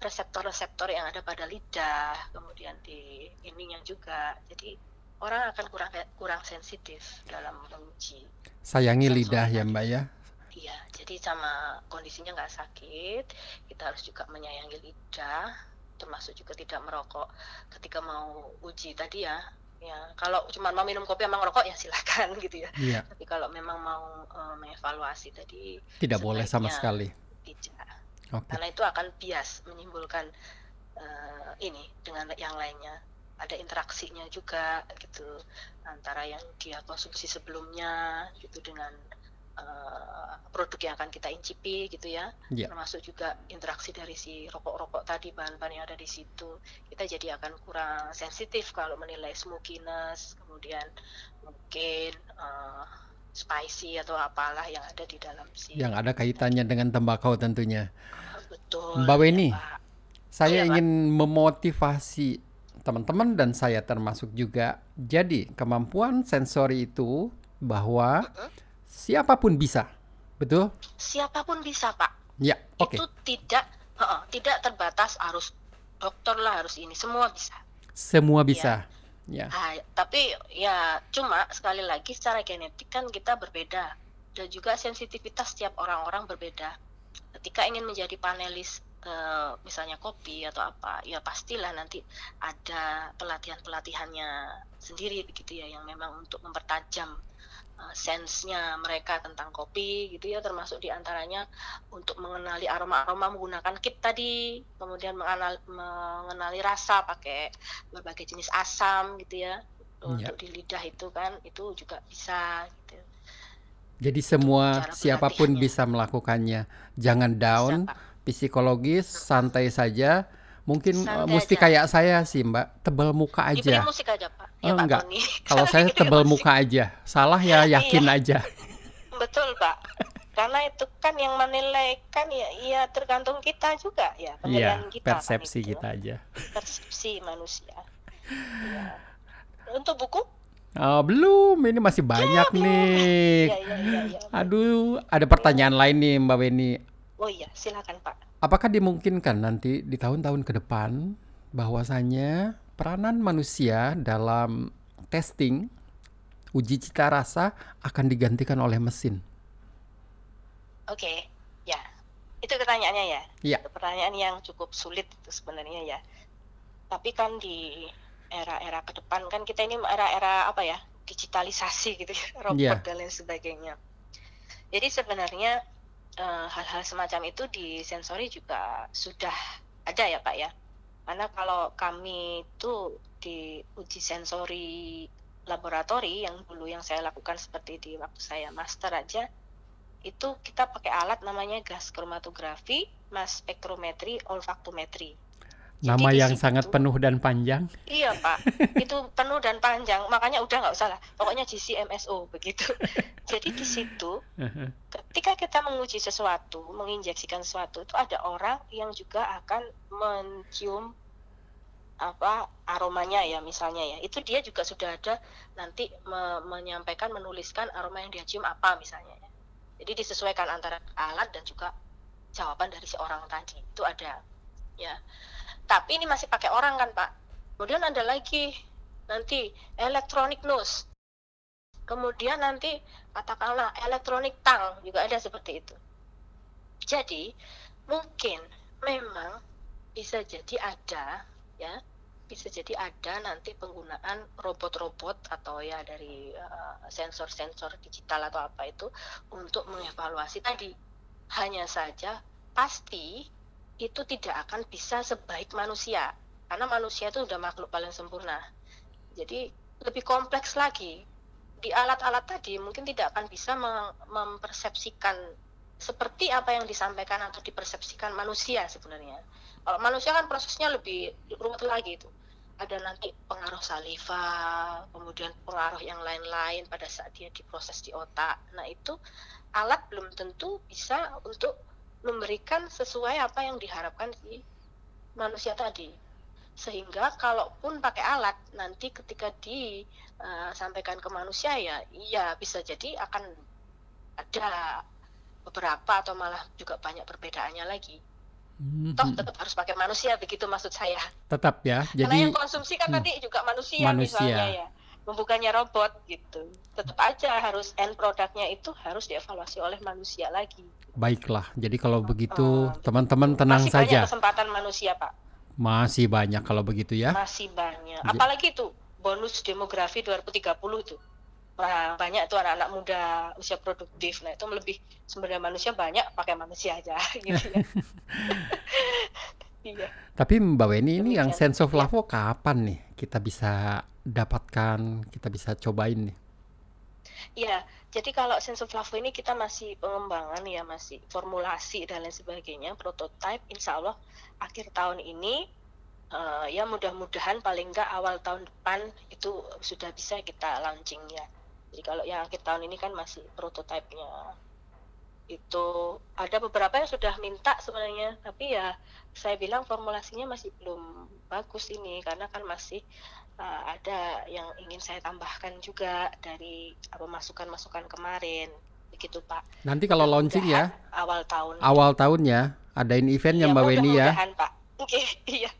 reseptor-reseptor yang ada pada lidah, kemudian di ininya juga. Jadi orang akan kurang kurang sensitif dalam menguji. Sayangi Sensor lidah ya. Mbak ya. Iya, jadi sama kondisinya nggak sakit, kita harus juga menyayangi lidah, termasuk juga tidak merokok ketika mau uji tadi ya. Ya, kalau cuma mau minum kopi sama ngerokok ya silakan gitu ya. Iya, Tapi kalau memang mau eh, mengevaluasi tadi tidak boleh sama sekali. tidak, Oke. karena itu akan bias menimbulkan eh, ini dengan yang lainnya. Ada interaksinya juga gitu antara yang dia konsumsi sebelumnya gitu dengan eh, produk yang akan kita incipi gitu ya Iya. termasuk juga interaksi dari si rokok-rokok tadi bahan-bahan yang ada di situ kita jadi akan kurang sensitif kalau menilai smokiness kemudian mungkin eh, spicy atau apalah yang ada di dalam si Yang ada kaitannya dengan tembakau tentunya. betul Mbak ya, Weni, Pak. Saya Pak. ingin memotivasi teman-teman dan saya termasuk juga. Jadi, kemampuan sensori itu bahwa Mm-mm. siapa pun bisa. Betul? siapa pun bisa pak Ya, oke. itu tidak heeh, tidak terbatas harus dokter lah harus ini semua bisa Semua bisa. Ya. Ah, tapi ya cuma sekali lagi secara genetik kan kita berbeda dan juga sensitivitas setiap orang-orang berbeda. Ketika ingin menjadi panelis eh, misalnya kopi atau apa, ya pastilah nanti ada pelatihan-pelatihannya sendiri begitu ya yang memang untuk mempertajam sense-nya mereka tentang kopi gitu ya termasuk di antaranya untuk mengenali aroma-aroma menggunakan kit tadi kemudian mengenal- mengenali rasa pakai berbagai jenis asam gitu ya untuk di lidah itu kan itu juga bisa gitu Jadi semua siapa pun bisa melakukannya. Jangan down, Bisa, psikologis, santai saja. Mungkin eh, Santai mesti aja. kayak saya sih, Mbak, tebal muka diberi aja. musik aja pak Oh, ya pak enggak. Tony Kalau saya tebal muka aja. Salah ya yakin Iya. aja. betul pak karena itu kan yang menilai kan ya, ya tergantung kita juga ya Iya, penilaian kita kan persepsi itu. kita aja. persepsi manusia ya. untuk buku Oh, belum, ini masih banyak nih. ya ya ya, ya. Aduh, ada pertanyaan lain nih Mbak Weni. oh iya silakan pak Apakah dimungkinkan nanti di tahun-tahun ke depan bahwasanya peranan manusia dalam testing uji cita rasa akan digantikan oleh mesin? oke ya itu pertanyaannya ya Iya. Itu pertanyaan yang cukup sulit itu sebenarnya ya. Tapi kan di era-era ke depan kan kita ini era-era apa ya? digitalisasi gitu ya, robot Iya. dan lain sebagainya. Jadi sebenarnya eh, hal-hal semacam itu di sensori juga sudah ada ya, Pak ya. Karena kalau kami itu di uji sensori laboratori yang dulu yang saya lakukan seperti di waktu saya master aja itu kita pakai alat namanya gas kromatografi, mass spektrometri, olfaktometri. Jadi Nama di yang situ- sangat penuh dan panjang. Iya Pak, itu penuh dan panjang, makanya udah nggak usah lah. Pokoknya GCMSO begitu. Jadi di situ ketika kita menguji sesuatu, menginjeksikan sesuatu itu ada orang yang juga akan mencium apa aromanya ya misalnya ya. Itu dia juga sudah ada nanti me- menyampaikan menuliskan aroma yang dia cium apa misalnya ya. Jadi disesuaikan antara alat dan juga jawaban dari si orang tadi. Itu ada ya. Tapi ini masih pakai orang kan, Pak. Kemudian ada lagi nanti electronic nose. Kemudian nanti katakanlah electronic tongue juga ada seperti itu. Jadi mungkin memang bisa jadi ada ya bisa jadi ada nanti penggunaan robot-robot atau ya dari eh, sensor-sensor digital atau apa itu untuk mengevaluasi tadi hanya saja pasti itu tidak akan bisa sebaik manusia karena manusia itu sudah makhluk paling sempurna jadi lebih kompleks lagi di alat-alat tadi mungkin tidak akan bisa mem- mempersepsikan seperti apa yang disampaikan atau dipersepsikan manusia sebenarnya. Kalau manusia kan prosesnya lebih rumit lagi itu. Ada nanti pengaruh saliva kemudian pengaruh yang lain-lain pada saat dia diproses di otak. Nah itu alat belum tentu bisa untuk memberikan sesuai apa yang diharapkan si manusia tadi sehingga kalaupun pakai alat nanti ketika disampaikan ke manusia ya iya bisa jadi akan ada beberapa atau malah juga banyak perbedaannya lagi Mhm. toh tetap harus pakai manusia begitu maksud saya Tetap ya. karena Jadi yang konsumsi kan hmm, juga manusia, manusia. misalnya ya membukanya robot gitu. Tetap aja harus end produknya itu harus dievaluasi oleh manusia lagi. Baiklah, jadi kalau begitu Uh, teman-teman tenang Masih saja. banyak kesempatan manusia, Pak. Masih banyak kalau begitu ya. Masih banyak. Ja- Apalagi itu bonus demografi 2030 tuh. Nah, banyak tuh anak-anak muda usia produktif. Nah, itu lebih sebenarnya manusia banyak pakai manusia aja gitu ya. Iya. Tapi Mbak Weni ini yang sense of Ya. love kapan nih kita bisa dapatkan, kita bisa cobain nih? Iya, jadi kalau sense of love ini kita masih pengembangan ya, masih formulasi dan lain sebagainya, prototype insya Allah akhir tahun ini eh, ya mudah-mudahan paling enggak awal tahun depan itu sudah bisa kita launching ya. Jadi kalau yang akhir tahun ini kan masih prototipenya itu ada beberapa yang sudah minta sebenarnya, tapi ya saya bilang formulasinya masih belum bagus ini karena kan masih uh, ada yang ingin saya tambahkan juga dari apa masukan-masukan kemarin begitu Pak. Nanti kalau launching ya, awal tahun. awal tahun ya, adain eventnya Iya, Mbak Weni ya. Pak. Oke, iya.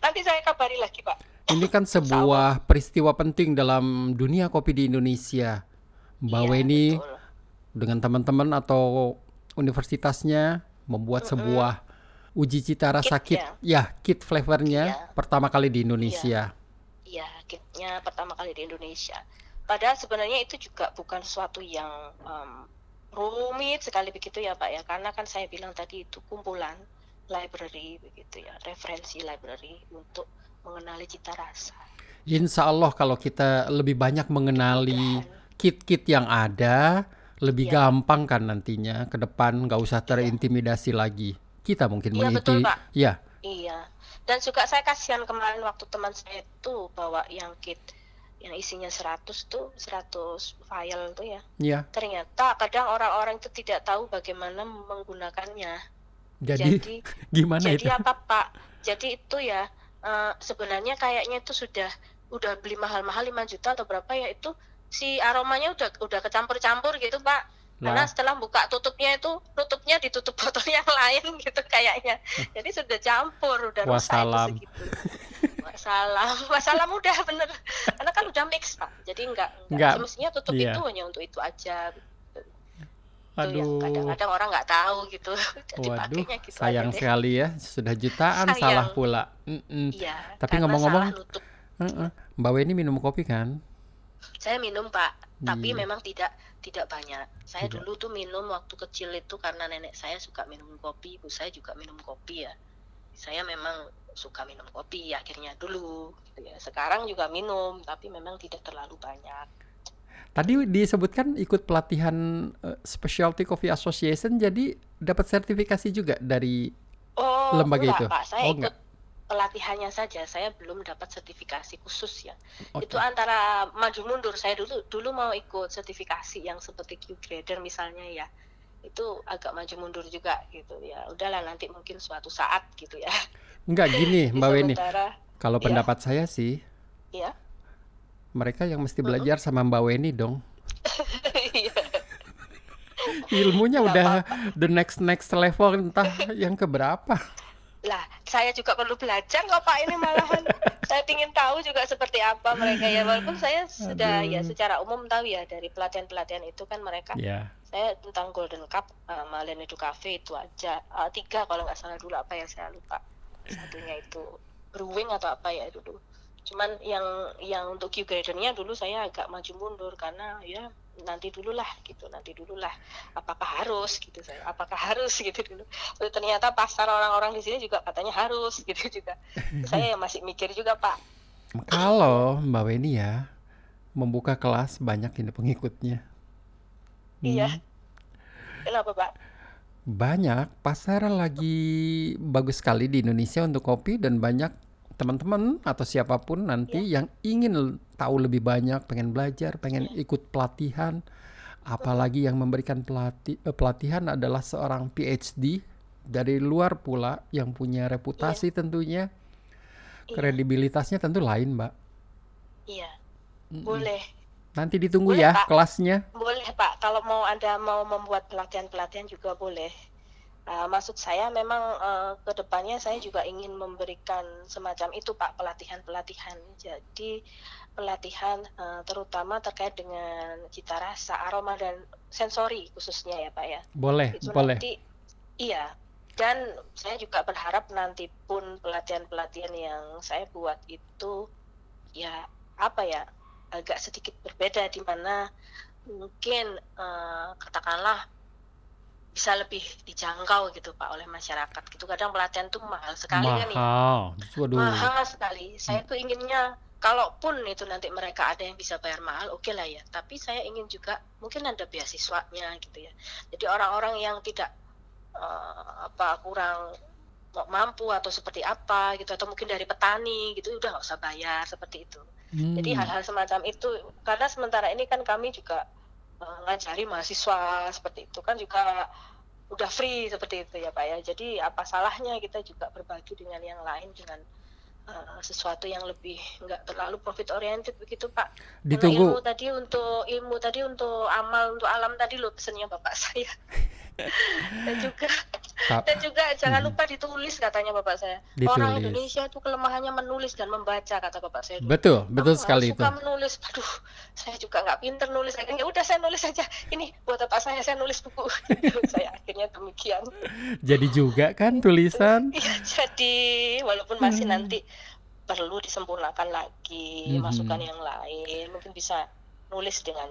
Nanti saya kabari lagi Pak. Ini kan sebuah peristiwa penting dalam dunia kopi di Indonesia. Mbak Iya, Weni betul. dengan teman-teman atau universitasnya membuat sebuah uji cita rasa Kit kit, ya kit flavornya Iya. pertama kali di Indonesia. Iya, kitnya pertama kali di Indonesia. Padahal sebenarnya itu juga bukan sesuatu yang em, rumit sekali begitu ya Pak ya, karena kan saya bilang tadi itu kumpulan library begitu ya, referensi library untuk mengenali cita rasa. Insya Allah kalau kita lebih banyak mengenali kit-kit yang ada, lebih Iya. gampang kan nantinya ke depan nggak usah terintimidasi lagi. Kita mungkin Iya, betul, Pak. ya, Iya. Dan juga saya kasihan kemarin waktu teman saya itu bawa yang kit yang isinya 100 tuh 100 file tuh ya. ya. Ternyata kadang orang-orang itu tidak tahu bagaimana menggunakannya. Jadi, Jadi gimana Jadi itu? apa Pak? Jadi itu ya eh, sebenarnya kayaknya itu sudah udah beli mahal-mahal 5 juta atau berapa ya itu si aromanya udah udah kecampur-campur gitu Pak. Karena Lah, setelah buka tutupnya itu tutupnya ditutup botol yang lain gitu kayaknya. Jadi sudah campur udah rusak itu Wassalam. segitu. Wassalam, wassalam udah bener. Karena kan udah mix Pak. Jadi enggak Nggak, enggak semestinya tutup iya. itu hanya untuk itu aja. Aduh, kadang-kadang orang nggak tahu gitu. Jadi waduh, gitu sayang sekali ya, sudah jutaan Sayang. salah pula. Iya. Tapi ngomong-ngomong. Mbak Weni minum kopi kan? Saya minum Pak, tapi Iya. memang tidak tidak banyak. Saya Tidak. dulu tuh minum waktu kecil itu karena nenek saya suka minum kopi, ibu saya juga minum kopi ya. Saya memang suka minum kopi akhirnya dulu gitu ya. Sekarang juga minum, tapi memang tidak terlalu banyak. Tadi disebutkan ikut pelatihan eh, Specialty Coffee Association, jadi dapat sertifikasi juga dari Oh, Lembaga enggak, itu? Pak. Saya Oh, ikut enggak. Pelatihannya saja. Saya belum dapat sertifikasi khusus ya. Oke. Itu antara maju mundur. Saya dulu dulu mau ikut sertifikasi yang seperti Q grader misalnya ya. Itu agak maju mundur juga gitu ya. Udahlah nanti mungkin suatu saat gitu ya. Enggak gini, Mbak Weni. Kalau Iya. pendapat saya sih, ya. mereka yang mesti belajar sama Mbak Weni dong. Iya. Ilmunya Nggak udah the next next level entah yang keberapa. Lah, saya juga perlu belajar kok Pak ini malahan. saya ingin tahu juga seperti apa mereka ya. Walaupun saya sudah ya Aduh. secara umum tahu ya dari pelatihan-pelatihan itu kan mereka Ya, saya tentang Golden Cup uh, sama Lenedo Cafe itu aja Uh, tiga kalau nggak salah dulu apa yang saya lupa satunya itu brewing atau apa ya dulu cuman yang yang untuk Q gradernya dulu saya agak maju mundur karena ya nanti dulu lah gitu nanti dulu lah apakah harus gitu saya apakah harus gitu dulu. Tapi ternyata pasar orang-orang di sini juga katanya harus gitu juga. Saya masih mikir juga pak. Kalau Mbak Weni ya membuka kelas banyak ini pengikutnya. iya. Hmm, kenapa pak? Banyak. Pasar lagi bagus sekali di Indonesia untuk kopi dan banyak teman-teman atau siapa pun nanti yang ingin tahu lebih banyak, pengen belajar, pengen ikut pelatihan, apalagi yang memberikan pelati- eh, pelatihan adalah seorang PhD dari luar pula yang punya reputasi tentunya, Iya. kredibilitasnya tentu lain, Mbak. iya boleh Nanti ditunggu Boleh, ya Pak. kelasnya. Boleh Pak, kalau mau Anda mau membuat pelatihan-pelatihan juga boleh. Nah, maksud saya memang uh, ke depannya saya juga ingin memberikan semacam itu Pak pelatihan-pelatihan. Jadi pelatihan uh, terutama terkait dengan cita rasa, aroma dan sensori khususnya ya Pak ya. Boleh, itu boleh. Nanti, iya. Dan saya juga berharap nanti pun pelatihan-pelatihan yang saya buat itu ya apa ya agak sedikit berbeda di mana mungkin uh, katakanlah bisa lebih dijangkau gitu Pak oleh masyarakat gitu kadang pelatihan tuh mahal sekali mahal. kan ya Waduh. mahal sekali saya tuh inginnya kalaupun itu nanti mereka ada yang bisa bayar mahal oke okay lah ya tapi saya ingin juga mungkin ada beasiswanya gitu ya jadi orang-orang yang tidak uh, apa kurang mampu atau seperti apa gitu atau mungkin dari petani gitu udah nggak usah bayar seperti itu hmm. jadi hal-hal semacam itu karena sementara ini kan kami juga ngajari mahasiswa seperti itu kan juga udah free seperti itu ya Pak ya. Jadi apa salahnya kita juga berbagi dengan yang lain dengan uh, sesuatu yang lebih nggak terlalu profit oriented begitu Pak. Ditunggu. ilmu tadi untuk ilmu tadi untuk amal untuk alam tadi lo pesennya Bapak saya. Dan juga Tap. dan juga jangan lupa ditulis katanya bapak saya. Ditulis. orang Indonesia itu kelemahannya menulis dan membaca kata bapak saya. Betul betul oh, sekali suka itu. menulis. Aduh saya juga nggak pinter nulis. Akhirnya udah saya nulis aja. Ini buat apa saya saya nulis buku. Saya akhirnya demikian. Jadi juga kan tulisan? Ya, jadi walaupun masih hmm. nanti perlu disempurnakan lagi hmm. masukan yang lain mungkin bisa nulis dengan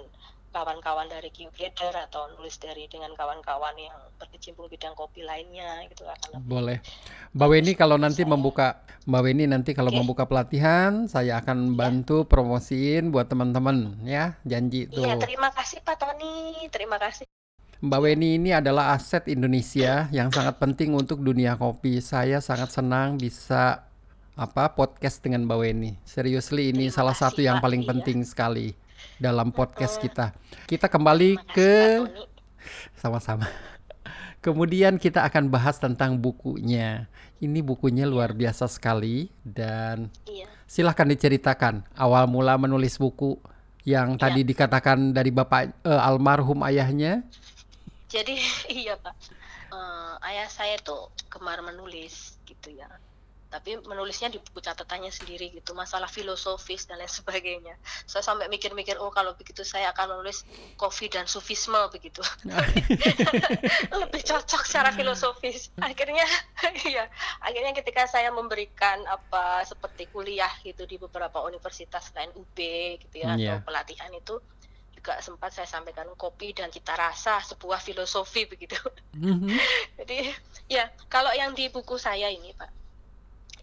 kawan-kawan dari Qgrader atau nulis dari dengan kawan-kawan yang berkecimpung bidang kopi lainnya gitu akan boleh Mbak Weni kalau nanti saya. membuka Mbak Weni nanti kalau okay. membuka pelatihan saya akan iya. bantu ya. promosiin buat teman-teman ya janji tuh Iya terima kasih Pak Tony terima kasih Mbak Weni ini adalah aset Indonesia yang sangat penting untuk dunia kopi. Saya sangat senang bisa apa podcast dengan Mbak Weni. Seriously ini Terima salah kasih, satu yang Pak, paling iya. penting sekali dalam podcast kita. Kita kembali ke sama-sama. Kemudian kita akan bahas tentang bukunya. Ini bukunya luar biasa sekali dan iya. silahkan diceritakan awal mula menulis buku yang iya. tadi dikatakan dari bapak uh, almarhum ayahnya. Jadi iya pak, uh, ayah saya tuh kemar menulis gitu ya tapi menulisnya di buku catatannya sendiri gitu masalah filosofis dan lain sebagainya saya sampai mikir-mikir oh kalau begitu saya akan menulis kopi dan sufisme begitu lebih cocok secara filosofis akhirnya iya akhirnya ketika saya memberikan apa seperti kuliah gitu di beberapa universitas lain UB gitu ya yeah. atau pelatihan itu juga sempat saya sampaikan kopi dan cita rasa sebuah filosofi begitu. Mm -hmm. Jadi ya kalau yang di buku saya ini pak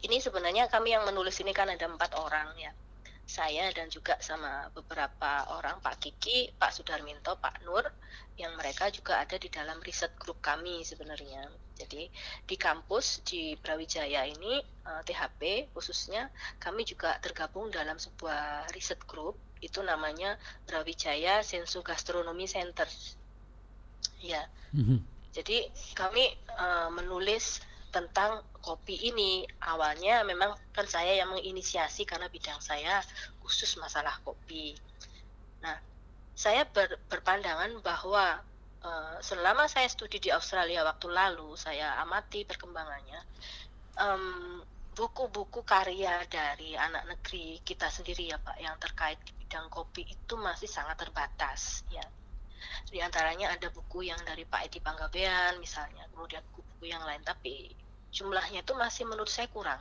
ini sebenarnya kami yang menulis ini kan ada empat orang ya saya dan juga sama beberapa orang Pak Kiki, Pak Sudarminto, Pak Nur yang mereka juga ada di dalam riset grup kami sebenarnya. Jadi di kampus di Brawijaya ini eh, THP khususnya kami juga tergabung dalam sebuah riset grup itu namanya Brawijaya Sensu Gastronomi Center. Ya. Mm -hmm. Jadi kami uh, menulis tentang kopi ini awalnya memang kan saya yang menginisiasi karena bidang saya khusus masalah kopi. Nah, saya ber, berpandangan bahwa uh, selama saya studi di Australia waktu lalu saya amati perkembangannya buku-buku um, karya dari anak negeri kita sendiri ya Pak yang terkait di bidang kopi itu masih sangat terbatas ya. Di antaranya ada buku yang dari Pak Edi Panggabean misalnya, kemudian buku-buku yang lain tapi jumlahnya itu masih menurut saya kurang.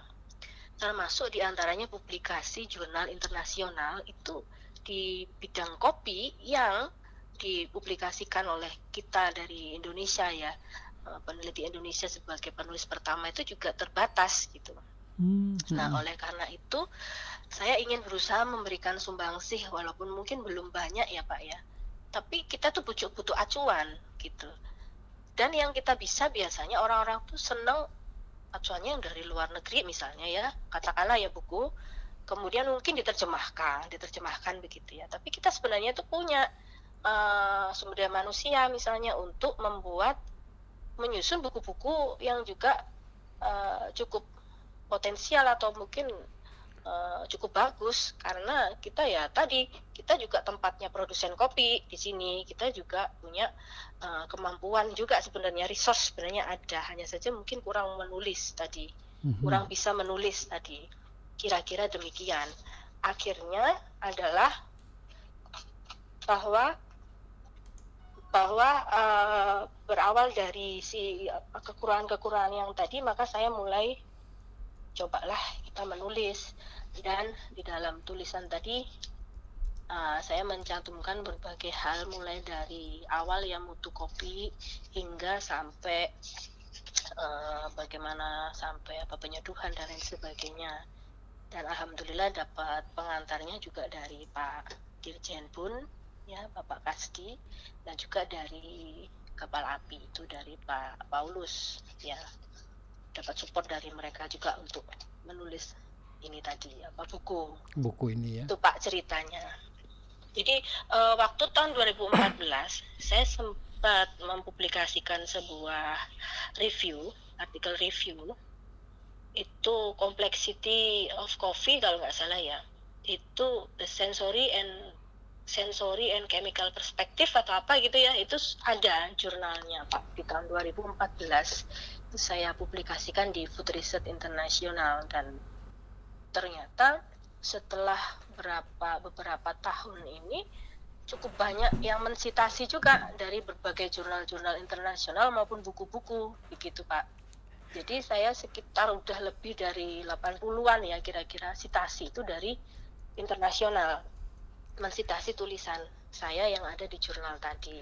Termasuk di antaranya publikasi jurnal internasional itu di bidang kopi yang dipublikasikan oleh kita dari Indonesia ya eh, peneliti Indonesia sebagai penulis pertama itu juga terbatas gitu. Hmm. Nah oleh karena itu saya ingin berusaha memberikan sumbangsih walaupun mungkin belum banyak ya Pak ya. Tapi kita tuh butuh butuh acuan gitu. Dan yang kita bisa biasanya orang-orang tuh seneng acuannya yang dari luar negeri misalnya ya katakanlah ya buku kemudian mungkin diterjemahkan diterjemahkan begitu ya. Tapi kita sebenarnya itu punya uh, sumber daya manusia misalnya untuk membuat menyusun buku-buku yang juga uh, cukup potensial atau mungkin uh, cukup bagus. Karena kita ya tadi kita juga tempatnya produsen kopi di sini. Kita juga punya uh, kemampuan juga sebenarnya resource sebenarnya ada. Hanya saja mungkin kurang menulis tadi. Mm-hmm. kurang bisa menulis tadi. Kira-kira demikian. Akhirnya adalah bahwa bahwa uh, berawal dari si kekurangan-kekurangan yang tadi maka saya mulai cobalah kita menulis. Dan di dalam tulisan tadi uh, saya mencantumkan berbagai hal mulai dari awal yang mutu kopi hingga sampai uh, bagaimana sampai apa penyeduhan dan lain sebagainya. Dan alhamdulillah dapat pengantarnya juga dari Pak Dirjen pun ya Bapak Kasti dan juga dari kapal api itu dari Pak Paulus ya dapat support dari mereka juga untuk menulis ini tadi apa buku. Buku ini ya. Itu Pak ceritanya. Jadi uh, waktu tahun 2014 saya sempat mempublikasikan sebuah review artikel review. Itu complexity of coffee kalau nggak salah ya. Itu the sensory and sensory and chemical perspective atau apa gitu ya. Itu ada jurnalnya Pak di tahun 2014 itu saya publikasikan di Food Research International dan ternyata setelah berapa beberapa tahun ini cukup banyak yang mensitasi juga dari berbagai jurnal-jurnal internasional maupun buku-buku begitu Pak. Jadi saya sekitar udah lebih dari 80-an ya kira-kira sitasi itu dari internasional mensitasi tulisan saya yang ada di jurnal tadi.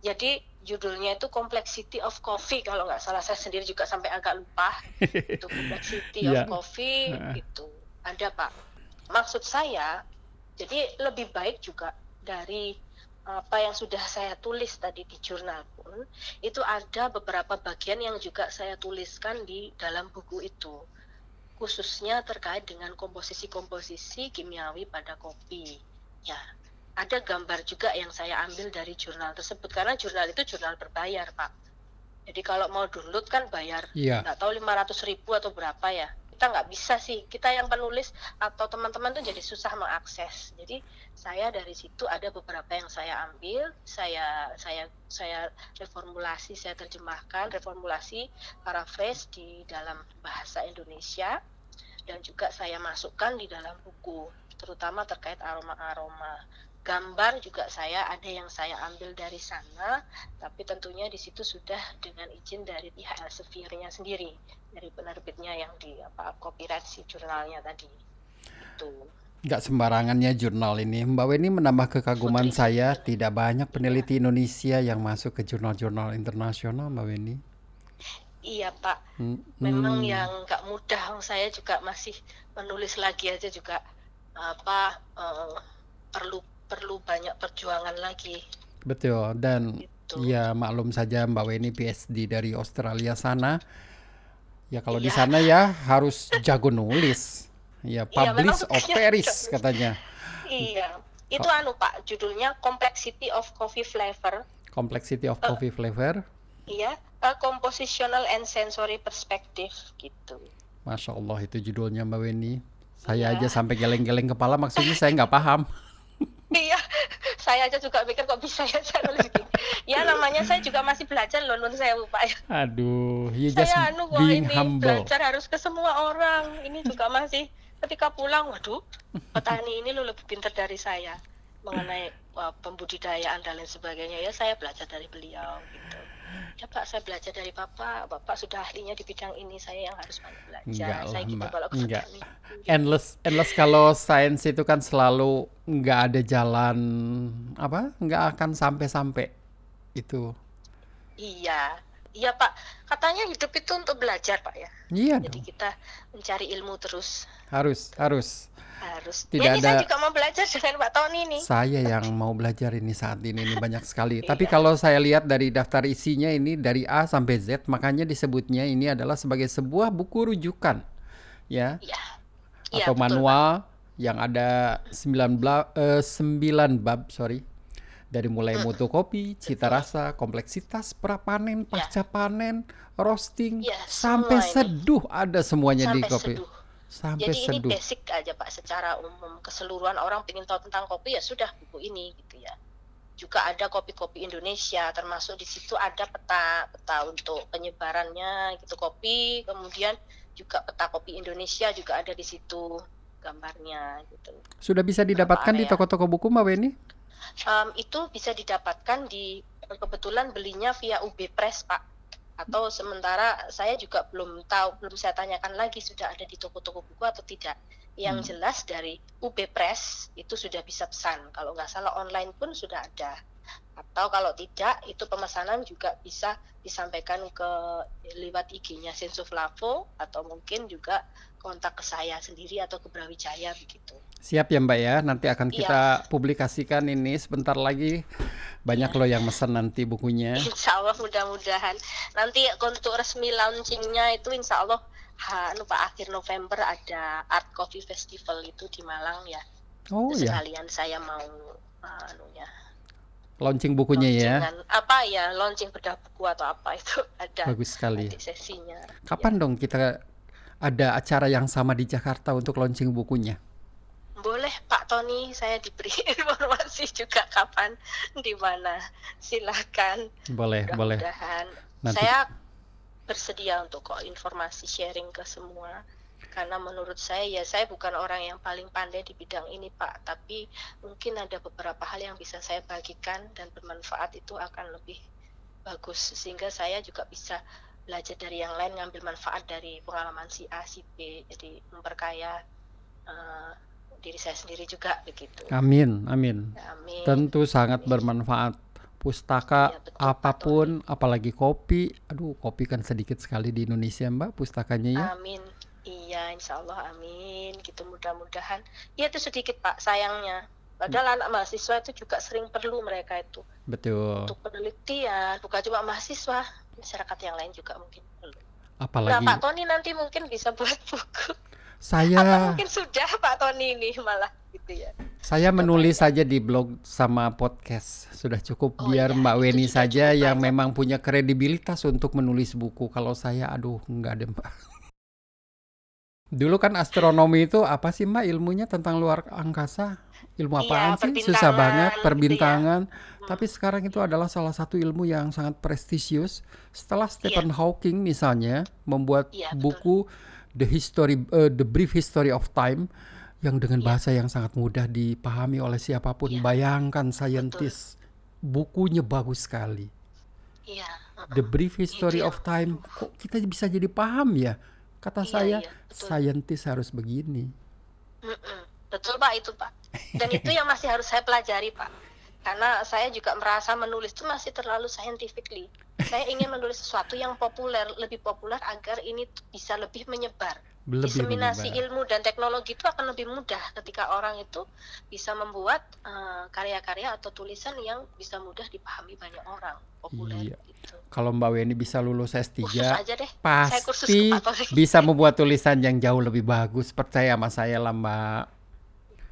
Jadi judulnya itu Complexity of Coffee. Kalau nggak salah saya sendiri juga sampai agak lupa itu Complexity yeah. of Coffee itu ada pak. Maksud saya jadi lebih baik juga dari apa yang sudah saya tulis tadi di jurnal pun itu ada beberapa bagian yang juga saya tuliskan di dalam buku itu. Khususnya terkait dengan komposisi-komposisi kimiawi pada kopi. Ya ada gambar juga yang saya ambil dari jurnal tersebut karena jurnal itu jurnal berbayar pak. Jadi kalau mau download kan bayar. Yeah. nggak tahu 500 ribu atau berapa ya. Kita nggak bisa sih. Kita yang penulis atau teman-teman tuh jadi susah mengakses. Jadi saya dari situ ada beberapa yang saya ambil saya saya saya reformulasi saya terjemahkan reformulasi paraphrase di dalam bahasa Indonesia dan juga saya masukkan di dalam buku terutama terkait aroma-aroma. Gambar juga saya ada yang saya ambil dari sana, tapi tentunya di situ sudah dengan izin dari pihak Elsevier-nya sendiri, dari penerbitnya yang di apa copyright si jurnalnya tadi. Itu. Nggak sembarangannya jurnal ini. Mbak Weni menambah kekaguman Putri. saya, tidak banyak peneliti ya. Indonesia yang masuk ke jurnal-jurnal internasional, Mbak Weni. Iya Pak, hmm. memang yang nggak mudah. Saya juga masih menulis lagi aja juga apa uh, perlu perlu banyak perjuangan lagi. Betul dan gitu. ya maklum saja Mbak Weni PhD dari Australia sana. Ya kalau iya. di sana ya harus jago nulis. Ya iya, publish iya, of Paris katanya. Iya. Itu oh. anu Pak, judulnya Complexity of Coffee Flavor. Complexity of uh, Coffee Flavor. Iya, a compositional and sensory perspective gitu. Masya Allah itu judulnya Mbak Weni. Saya ya. aja sampai geleng-geleng kepala maksudnya saya nggak paham. Iya, saya aja juga mikir kok bisa ya saya nulis gitu. Ya namanya saya juga masih belajar loh, nun saya lupa ya. Aduh, you just saya anu kok ini humble. belajar harus ke semua orang. Ini juga masih ketika pulang, waduh, petani ini lo lebih pintar dari saya mengenai pembudidayaan dan lain sebagainya. Ya saya belajar dari beliau gitu ya Pak saya belajar dari Bapak. Bapak sudah ahlinya di bidang ini. Saya yang harus banyak belajar. Enggak saya gitu kalau enggak. endless endless kalau sains itu kan selalu nggak ada jalan apa? Nggak akan sampai-sampai itu. Iya. Iya Pak. Katanya hidup itu untuk belajar Pak ya. Iya jadi dong. kita mencari ilmu terus. Harus harus harus. Tidak ya, ini ada. Saya juga mau belajar dengan Pak Tony nih. Saya yang mau belajar ini saat ini ini banyak sekali. Tapi iya. kalau saya lihat dari daftar isinya ini dari A sampai Z, makanya disebutnya ini adalah sebagai sebuah buku rujukan, ya. Iya. Atau ya, manual betul, yang ada 19 uh, 9 bab, sorry. Dari mulai hmm. mutu kopi, cita rasa, kompleksitas, prapanen, pasca ya. panen, roasting, ya, sampai seduh ada semuanya sampai di kopi. Seduh Sampai Jadi ini seduh. basic aja Pak, secara umum keseluruhan orang ingin tahu tentang kopi ya sudah buku ini gitu ya. Juga ada kopi-kopi Indonesia, termasuk di situ ada peta peta untuk penyebarannya gitu kopi, kemudian juga peta kopi Indonesia juga ada di situ gambarnya gitu. Sudah bisa didapatkan di toko-toko buku Mbak Weni? Em, itu bisa didapatkan di kebetulan belinya via UB Press Pak atau sementara saya juga belum tahu belum saya tanyakan lagi sudah ada di toko-toko buku atau tidak yang Hmm. jelas dari UB Press itu sudah bisa pesan kalau nggak salah online pun sudah ada atau kalau tidak itu pemesanan juga bisa disampaikan ke lewat IG-nya Senso Flavo atau mungkin juga kontak ke saya sendiri atau ke Brawijaya begitu. Siap ya Mbak ya, nanti akan Iya. kita publikasikan ini sebentar lagi. Banyak loh yang mesen nanti bukunya. Insya Allah mudah-mudahan nanti untuk resmi launchingnya itu Insya Allah ha, lupa akhir November ada Art Coffee Festival itu di Malang ya. Oh Terus ya, Sekalian saya mau anunya launching bukunya ya. apa ya launching bedah buku atau apa itu ada Bagus sekali. nanti sesinya. Kapan dong kita ada acara yang sama di Jakarta untuk launching bukunya? Boleh Pak Tony saya diberi informasi juga kapan di mana. Silakan. Boleh, boleh. Mudah-mudahan. Nanti saya bersedia untuk kok informasi sharing ke semua. Karena menurut saya ya saya bukan orang yang paling pandai di bidang ini Pak. Tapi mungkin ada beberapa hal yang bisa saya bagikan dan bermanfaat itu akan lebih bagus. Sehingga saya juga bisa belajar dari yang lain ngambil manfaat dari pengalaman si A si B. Jadi memperkaya eh, diri saya sendiri juga begitu amin, amin. amin Tentu sangat bermanfaat. Pustaka ya betul apa pun, apalagi kopi. Aduh, kopi kan sedikit sekali di Indonesia, Mbak, pustakanya ya. Amin. Iya, insya Allah amin. Gitu mudah-mudahan. Ya itu sedikit Pak, sayangnya. Padahal anak mahasiswa itu juga sering perlu mereka itu Betul. untuk penelitian, bukan cuma mahasiswa, masyarakat yang lain juga mungkin perlu. Nah, Apalagi Pak Tony nanti mungkin bisa buat buku. Atau saya mungkin sudah Pak Tony ini malah gitu ya. saya Coba menulis ya. saja di blog sama podcast. Sudah cukup Oh biar iya, Mbak Weni saja yang banyak. memang punya kredibilitas untuk menulis buku. Kalau saya aduh enggak deh, Mbak. Dulu kan astronomi itu apa sih Mbak ilmunya tentang luar angkasa? Ilmu Iya, apaan sih? Susah banget, perbintangan gitu ya. Hmm, Tapi sekarang itu adalah salah satu ilmu yang sangat prestisius. Setelah Iya, Stephen Hawking misalnya membuat iya betul. The History eh, The Brief History of Time yang dengan Iya, bahasa yang sangat mudah dipahami oleh siapa pun. iya, Bayangkan saintis, bukunya bagus sekali. Iya, The. Brief History yang of Time, kok kita bisa jadi paham ya? Kata iya saya, iya, saintis harus begini. Mm-mm. Betul Pak itu Pak. Dan itu yang masih harus saya pelajari Pak. Karena saya juga merasa menulis itu masih terlalu scientifically. Saya ingin menulis sesuatu yang populer, lebih populer agar ini bisa lebih menyebar. Lebih Diseminasi menyebar. ilmu dan teknologi itu akan lebih mudah ketika orang itu bisa membuat eh, karya-karya atau tulisan yang bisa mudah dipahami banyak orang, populer Iya. gitu. Kalau Mbak Weni bisa lulus Kursus S3, aja deh. Pasti bisa membuat tulisan yang jauh lebih bagus. Percaya sama saya lah, Mbak.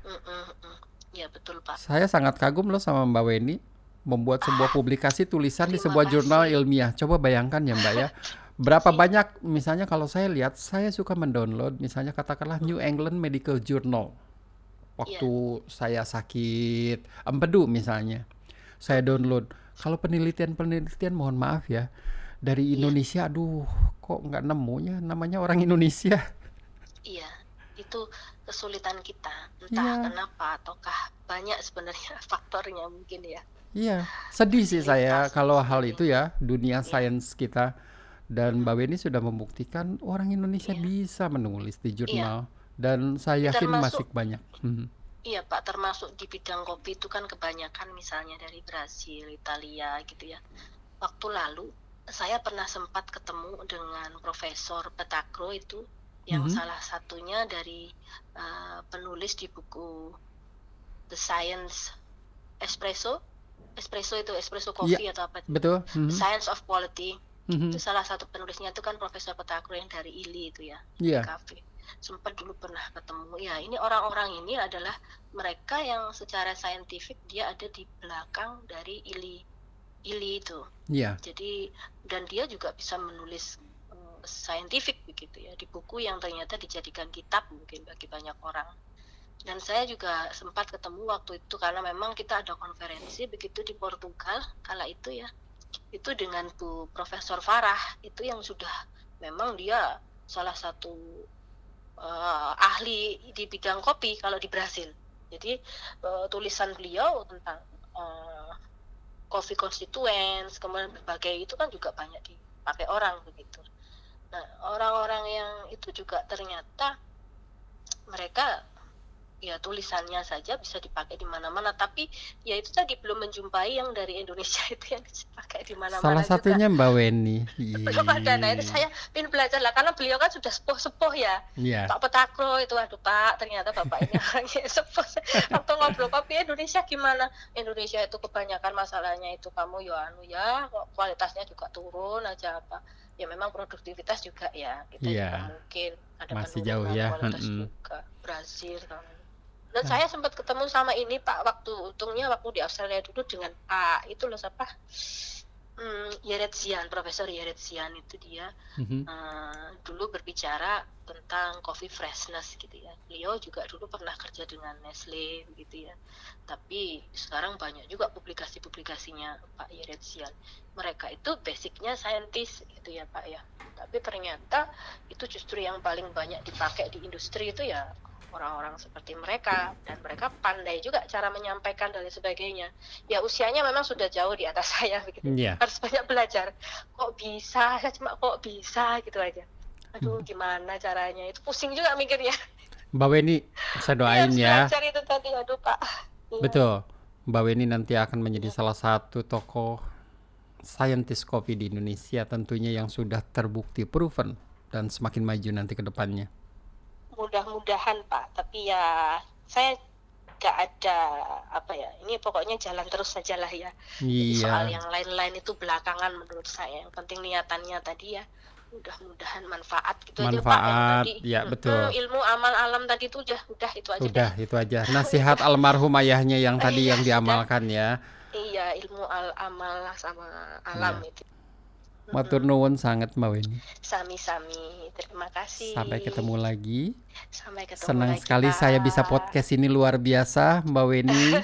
Mm-mm, mm. Ya betul Pak. Saya sangat kagum loh sama Mbak Weni membuat sebuah Ah, publikasi tulisan di sebuah jurnal kasih. ilmiah. Coba bayangkan ya, Mbak ya. Berapa banyak misalnya kalau saya lihat, saya suka mendownload misalnya katakanlah New England Medical Journal. Waktu saya sakit empedu misalnya. Saya download. Kalau penelitian-penelitian mohon maaf ya. Dari Iya. Indonesia aduh kok nggak nemunya namanya orang Indonesia. Iya, itu kesulitan kita. Entah Iya. kenapa ataukah banyak sebenarnya faktornya mungkin ya. Iya, sedih sih saya Fasilitas kalau hal itu ya, dunia Iya. sains kita. Dan Mbak Weni sudah membuktikan orang Indonesia Iya. bisa menulis di Iya. jurnal. Dan saya yakin masih Termasuk banyak. Mhm. iya Pak, termasuk di bidang kopi itu kan kebanyakan misalnya dari Brasil, Italia gitu ya. Waktu lalu saya pernah sempat ketemu dengan Profesor Petacro itu yang Mhm. salah satunya dari eh, penulis di buku The Science Espresso. Espresso itu espresso Iya, coffee atau apa itu? betul. The Mhm. Science of Quality. Mhm. itu salah satu penulisnya itu kan Profesor Petacro yang dari ILI itu ya Iya, kafe sempat dulu pernah ketemu ya ini orang-orang ini adalah mereka yang secara saintifik dia ada di belakang dari ILI ILI itu iya, jadi dan dia juga bisa menulis eh, scientific begitu ya di buku yang ternyata dijadikan kitab mungkin bagi banyak orang. Dan saya juga sempat ketemu waktu itu karena memang kita ada konferensi begitu di Portugal kala itu ya. Itu dengan Bu Profesor Farah itu yang sudah memang dia salah satu uh, ahli di bidang kopi kalau di Brasil. Jadi uh, tulisan beliau tentang uh, coffee constituents kemudian berbagai itu kan juga banyak dipakai orang begitu Nah, orang-orang yang itu juga ternyata mereka ya tulisannya saja bisa dipakai di mana-mana tapi ya itu tadi belum menjumpai yang dari Indonesia itu yang dipakai di mana-mana salah satunya juga. Mbak Weni. Belum ada. Nah itu saya ingin belajar lah karena beliau kan sudah sepuh-sepuh ya. Yeah. Pak Petakro itu aduh Pak ternyata Bapak ini orangnya sepuh. Waktu ngobrol kopi Indonesia gimana? Indonesia itu kebanyakan masalahnya itu kamu ya anu ya kualitasnya juga turun aja apa ya memang produktivitas juga ya kita yeah. juga mungkin ada masih jauh ya kualitas hmm. juga Brazil kan dan hmm. saya sempat ketemu sama ini Pak waktu untungnya waktu di Australia dulu dengan Pak itu loh siapa hmm, Yeretsian, Profesor Yeretsian itu dia mm-hmm. uh, dulu berbicara tentang coffee freshness gitu ya. Beliau juga dulu pernah kerja dengan Nestle gitu ya. Tapi sekarang banyak juga publikasi-publikasinya Pak Yeretsian. Mereka itu basicnya saintis gitu ya Pak ya. Tapi ternyata itu justru yang paling banyak dipakai di industri itu ya orang-orang seperti mereka dan mereka pandai juga cara menyampaikan dan sebagainya. Ya usianya memang sudah jauh di atas saya begitu yeah. harus banyak belajar. Kok bisa? Saya cuma kok bisa gitu aja. Aduh hmm. gimana caranya? Itu pusing juga mikirnya. Mbak Weni saya doain ya. belajar itu tadi. Aduh Pak. Iya. betul. Mbak Weni nanti akan menjadi salah satu tokoh scientist kopi di Indonesia tentunya yang sudah terbukti proven dan semakin maju nanti ke depannya mudah-mudahan Pak. Tapi ya saya gak ada apa ya ini pokoknya jalan terus saja lah ya iya. soal yang lain-lain itu belakangan menurut saya. Yang penting niatannya tadi ya mudah-mudahan manfaat gitu manfaat, aja Pak. Yang tadi ya betul. hmm, ilmu amal alam tadi itu udah udah itu aja udah deh. itu aja. Nasihat almarhum ayahnya yang tadi iya, yang diamalkan ya. Iya ilmu al amal sama alam ya. itu Matur nuwun sangat Mbak Weni. Sami-sami. Terima kasih. Sampai ketemu lagi. Sampai ketemu Senang lagi, sekali Pak. saya bisa podcast ini luar biasa Mbak Weni.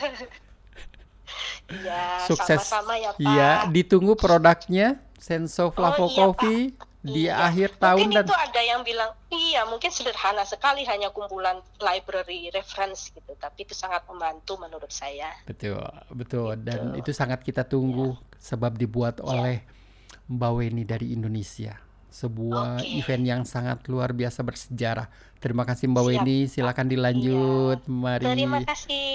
Iya, sukses. Sama-sama ya Pak. Iya, ditunggu produknya Senso Flavo oh, iya, Coffee Pak. di iya. akhir tahun mungkin dan itu ada yang bilang iya mungkin sederhana sekali hanya kumpulan library reference gitu tapi itu sangat membantu menurut saya betul betul gitu. dan itu sangat kita tunggu ya. sebab dibuat ya. oleh Mbak Weni dari Indonesia. Sebuah okay. event yang sangat luar biasa bersejarah. Terima kasih Mbak Siap. Weni, silakan dilanjut. Iya. Mari. Terima kasih.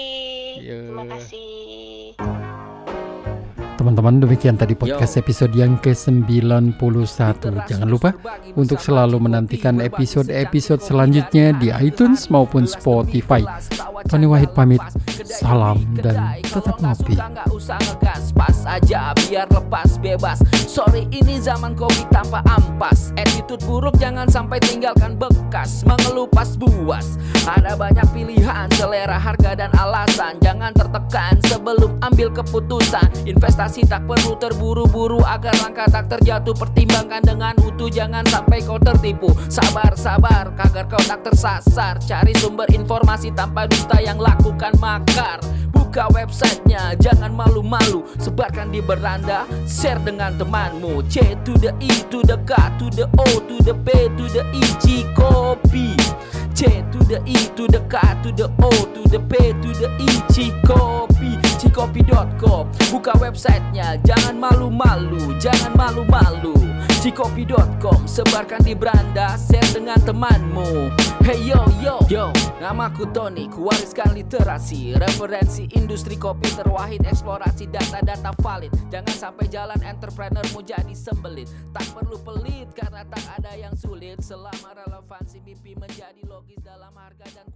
Yo. Terima kasih. Teman-teman demikian tadi podcast episode yang ke-91. Jangan lupa untuk selalu menantikan episode-episode selanjutnya di iTunes maupun Spotify. Tony Wahid pamit, salam dan tetap ngopi. Pas aja biar lepas bebas. Sorry ini zaman kopi tanpa ampas. Attitude buruk jangan sampai tinggalkan bekas Mengelupas buas. Ada banyak pilihan selera harga dan alasan. Jangan tertekan sebelum ambil keputusan. Investasi Investasi tak perlu terburu-buru agar langkah tak terjatuh Pertimbangkan dengan utuh jangan sampai kau tertipu Sabar sabar agar kau tak tersasar Cari sumber informasi tanpa dusta yang lakukan makar Buka websitenya jangan malu-malu Sebarkan di beranda Share dengan temanmu C to the E to the K to the O to the P to the E G copy C to the E to the K to the O to the P to the E C copy cikopi.com Buka Jangan malu-malu Jangan malu-malu. Cikopi.com Sebarkan di beranda Share dengan temanmu. Hey yo yo. Yo Namaku Tony Kuwariskan literasi Referensi industri kopi terwahid Eksplorasi data-data valid. Jangan sampai jalan entrepreneurmu jadi sembelit. Tak perlu pelit Karena tak ada yang sulit. Selama relevansi mimpi menjadi logis Dalam harga dan